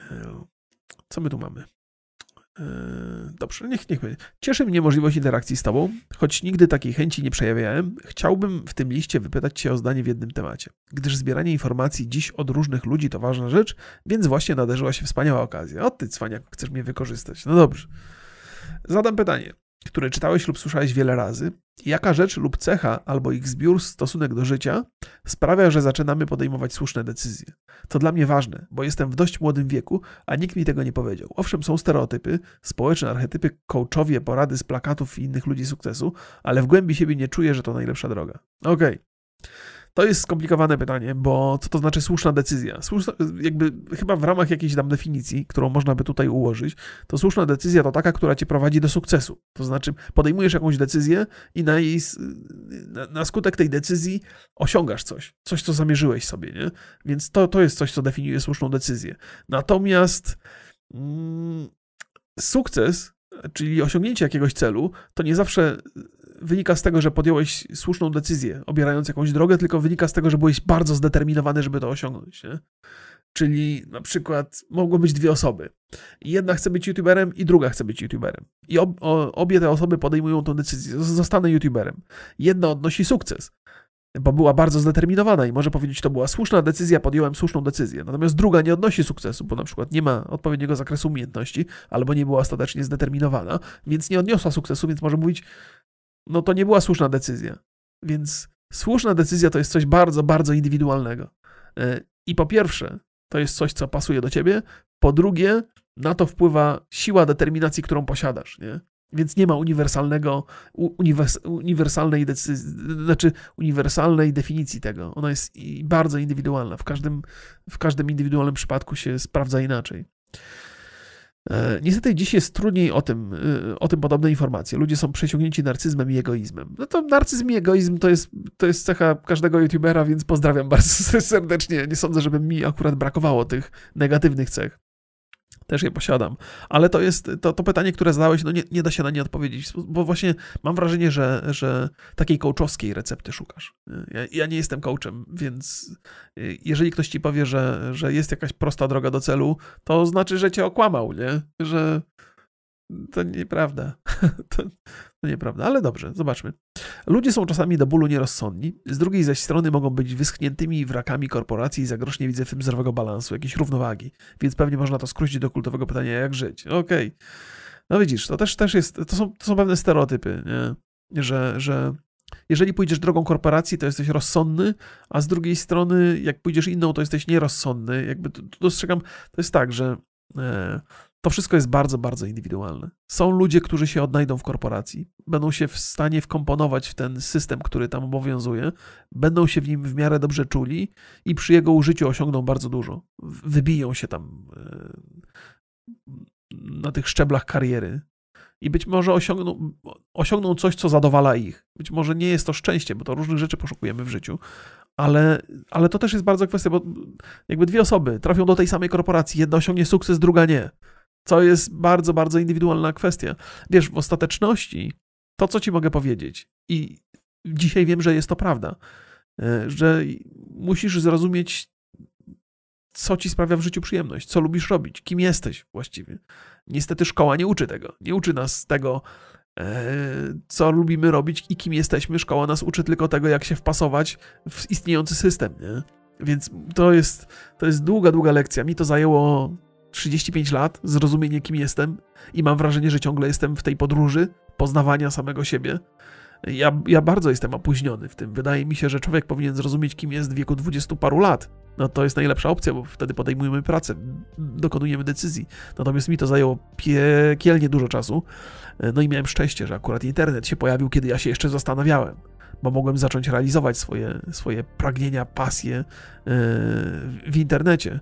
Eee, co my tu mamy? Eee, dobrze, niech, niech będzie. Cieszy mnie możliwość interakcji z Tobą, choć nigdy takiej chęci nie przejawiałem. Chciałbym w tym liście wypytać Cię o zdanie w jednym temacie, gdyż zbieranie informacji dziś od różnych ludzi to ważna rzecz, więc właśnie nadarzyła się wspaniała okazja. O Ty, cwaniaku, chcesz mnie wykorzystać. No dobrze. Zadam pytanie które czytałeś lub słyszałeś wiele razy, jaka rzecz lub cecha albo ich zbiór, stosunek do życia sprawia, że zaczynamy podejmować słuszne decyzje. To dla mnie ważne, bo jestem w dość młodym wieku, a nikt mi tego nie powiedział. Owszem, są stereotypy, społeczne archetypy, coachowie, porady z plakatów i innych ludzi sukcesu, ale w głębi siebie nie czuję, że to najlepsza droga. Okej. Okay. To jest skomplikowane pytanie, bo co to znaczy słuszna decyzja? Słuszna, jakby chyba w ramach jakiejś tam definicji, którą można by tutaj ułożyć, to słuszna decyzja to taka, która cię prowadzi do sukcesu. To znaczy podejmujesz jakąś decyzję i na, jej, na, na skutek tej decyzji osiągasz coś, coś, co zamierzyłeś sobie, nie? Więc to, to jest coś, co definiuje słuszną decyzję. Natomiast mm, sukces, czyli osiągnięcie jakiegoś celu, to nie zawsze wynika z tego, że podjąłeś słuszną decyzję, obierając jakąś drogę, tylko wynika z tego, że byłeś bardzo zdeterminowany, żeby to osiągnąć. Nie? Czyli na przykład mogą być dwie osoby. Jedna chce być youtuberem i druga chce być youtuberem. I ob, o, obie te osoby podejmują tę decyzję. Zostanę youtuberem. Jedna odnosi sukces, bo była bardzo zdeterminowana i może powiedzieć, to była słuszna decyzja, podjąłem słuszną decyzję. Natomiast druga nie odnosi sukcesu, bo na przykład nie ma odpowiedniego zakresu umiejętności, albo nie była ostatecznie zdeterminowana, więc nie odniosła sukcesu, więc może mówić, no to nie była słuszna decyzja. Więc słuszna decyzja to jest coś bardzo, bardzo indywidualnego. E, I po pierwsze, to jest coś, co pasuje do ciebie. Po drugie, na to wpływa siła determinacji, którą posiadasz. Nie? Więc nie ma uniwersalnego, uniwers, uniwersalnej decyzji, znaczy uniwersalnej definicji tego. Ona jest bardzo indywidualna. W każdym, w każdym indywidualnym przypadku się sprawdza inaczej. E, niestety dziś jest trudniej o tym, e, o tym podobne informacje. Ludzie są przesiągnięci narcyzmem i egoizmem. No to narcyzm i egoizm to jest, to jest cecha każdego youtubera, więc pozdrawiam bardzo serdecznie. Nie sądzę, żeby mi akurat brakowało tych negatywnych cech też je posiadam. Ale to jest to, to pytanie, które zadałeś, no nie, nie da się na nie odpowiedzieć, bo właśnie mam wrażenie, że, że takiej coachowskiej recepty szukasz. Ja, ja, nie jestem coachem, więc y, jeżeli ktoś ci powie, że, że jest jakaś prosta droga do celu, to znaczy, że cię okłamał, nie? Że to nieprawda. to, to nieprawda, ale dobrze, zobaczmy. Ludzie są czasami do bólu nierozsądni, z drugiej zaś strony mogą być wyschniętymi wrakami korporacji i za grosz nie widzę zdrowego balansu, jakiejś równowagi, więc pewnie można to skrócić do kultowego pytania, jak żyć. Okej. Okay. No widzisz, to też, też jest, to są, to są pewne stereotypy, nie? Że, że jeżeli pójdziesz drogą korporacji, to jesteś rozsądny, a z drugiej strony, jak pójdziesz inną, to jesteś nierozsądny. Jakby dostrzegam, to jest tak, że e, to wszystko jest bardzo, bardzo indywidualne. Są ludzie, którzy się odnajdą w korporacji, będą się w stanie wkomponować w ten system, który tam obowiązuje, będą się w nim w miarę dobrze czuli i przy jego użyciu osiągną bardzo dużo. Wybiją się tam e, na tych szczeblach kariery i być może osiągną, osiągną coś, co zadowala ich. Być może nie jest to szczęście, bo to różnych rzeczy poszukujemy w życiu, ale, ale to też jest bardzo kwestia, bo jakby dwie osoby trafią do tej samej korporacji, jedna osiągnie sukces, druga nie co jest bardzo, bardzo indywidualna kwestia. Wiesz, w ostateczności to, co ci mogę powiedzieć, i dzisiaj wiem, że jest to prawda, e, że musisz zrozumieć, co ci sprawia w życiu przyjemność, co lubisz robić, kim jesteś właściwie. Niestety szkoła nie uczy tego. Nie uczy nas tego, e, co lubimy robić i kim jesteśmy. Szkoła nas uczy tylko tego, jak się wpasować w istniejący system. Nie? Więc to jest, to jest długa, długa lekcja. Mi to zajęło 35 lat, zrozumienie, kim jestem, i mam wrażenie, że ciągle jestem w tej podróży poznawania samego siebie. Ja, ja bardzo jestem opóźniony w tym. Wydaje mi się, że człowiek powinien zrozumieć, kim jest w wieku dwudziestu paru lat. No to jest najlepsza opcja, bo wtedy podejmujemy pracę, dokonujemy decyzji. Natomiast mi to zajęło piekielnie dużo czasu. No i miałem szczęście, że akurat internet się pojawił, kiedy ja się jeszcze zastanawiałem bo mogłem zacząć realizować swoje, swoje pragnienia, pasje e, w internecie.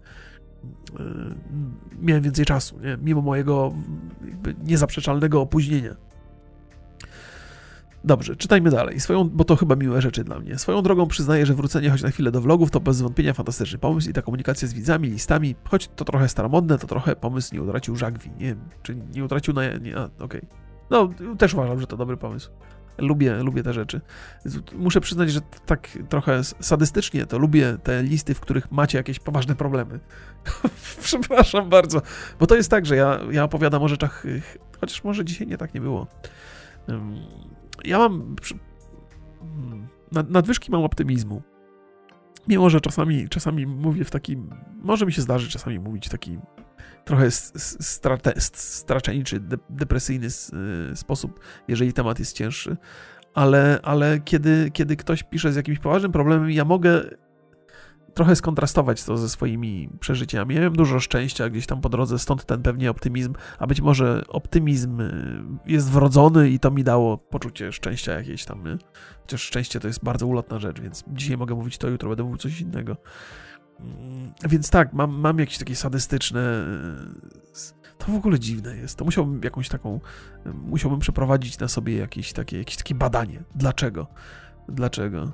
E, miałem więcej czasu, nie? mimo mojego niezaprzeczalnego opóźnienia. Dobrze, czytajmy dalej, Swoją, bo to chyba miłe rzeczy dla mnie. Swoją drogą przyznaję, że wrócenie choć na chwilę do vlogów to bez wątpienia fantastyczny pomysł i ta komunikacja z widzami, listami, choć to trochę staromodne, to trochę pomysł nie utracił żagwi, nie czy nie utracił na... Nie, okej. Okay. No, też uważam, że to dobry pomysł. Lubię, lubię te rzeczy. Muszę przyznać, że tak trochę sadystycznie to lubię te listy, w których macie jakieś poważne problemy. Przepraszam bardzo, bo to jest tak, że ja, ja opowiadam o rzeczach, chociaż może dzisiaj nie tak nie było. Ja mam nadwyżki mam optymizmu. Mimo, że czasami, czasami mówię w takim, może mi się zdarzy czasami mówić w taki trochę strate, straczeńczy, de, depresyjny y, sposób, jeżeli temat jest cięższy. Ale, ale kiedy, kiedy ktoś pisze z jakimś poważnym problemem, ja mogę trochę skontrastować to ze swoimi przeżyciami. Ja miałem dużo szczęścia gdzieś tam po drodze, stąd ten pewnie optymizm, a być może optymizm y, jest wrodzony i to mi dało poczucie szczęścia jakieś tam, nie? Chociaż szczęście to jest bardzo ulotna rzecz, więc dzisiaj mogę mówić to, jutro będę mówił coś innego. Mm, więc tak, mam, mam jakieś takie sadystyczne. E, to w ogóle dziwne jest. To musiałbym jakąś taką. Musiałbym przeprowadzić na sobie jakieś takie, jakieś takie badanie. Dlaczego? Dlaczego?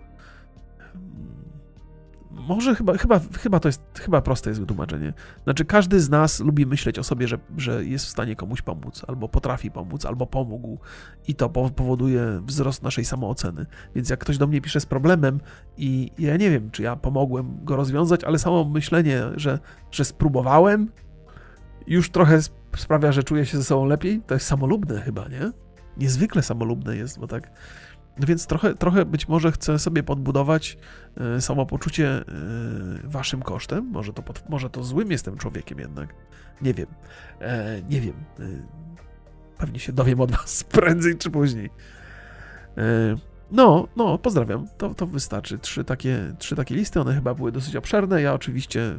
Może chyba, chyba, chyba to jest, chyba proste jest wytłumaczenie. Znaczy, każdy z nas lubi myśleć o sobie, że, że jest w stanie komuś pomóc, albo potrafi pomóc, albo pomógł, i to powoduje wzrost naszej samooceny. Więc jak ktoś do mnie pisze z problemem i ja nie wiem, czy ja pomogłem go rozwiązać, ale samo myślenie, że, że spróbowałem, już trochę sprawia, że czuję się ze sobą lepiej, to jest samolubne chyba, nie? Niezwykle samolubne jest, bo tak więc trochę, trochę być może chcę sobie podbudować y, samopoczucie y, waszym kosztem. Może to, pod, może to złym jestem człowiekiem jednak. Nie wiem. E, nie wiem. Pewnie się dowiem od was prędzej czy później. E, no, no, pozdrawiam. To, to wystarczy. Trzy takie, trzy takie listy, one chyba były dosyć obszerne. Ja oczywiście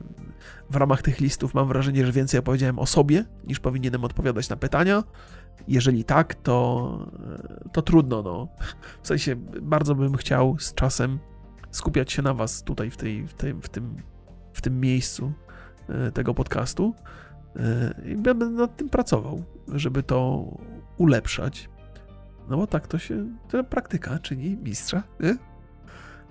w ramach tych listów mam wrażenie, że więcej opowiedziałem o sobie, niż powinienem odpowiadać na pytania. Jeżeli tak, to, to trudno. No. W sensie bardzo bym chciał z czasem skupiać się na Was tutaj w, tej, w, tej, w, tym, w tym miejscu e, tego podcastu. E, I będę nad tym pracował, żeby to ulepszać. No bo tak to się, to praktyka czyni mistrza. Nie?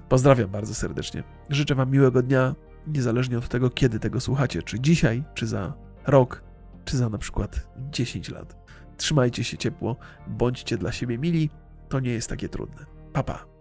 Pozdrawiam bardzo serdecznie. Życzę Wam miłego dnia, niezależnie od tego, kiedy tego słuchacie. Czy dzisiaj, czy za rok, czy za na przykład 10 lat. Trzymajcie się ciepło, bądźcie dla siebie mili. To nie jest takie trudne. Papa. Pa.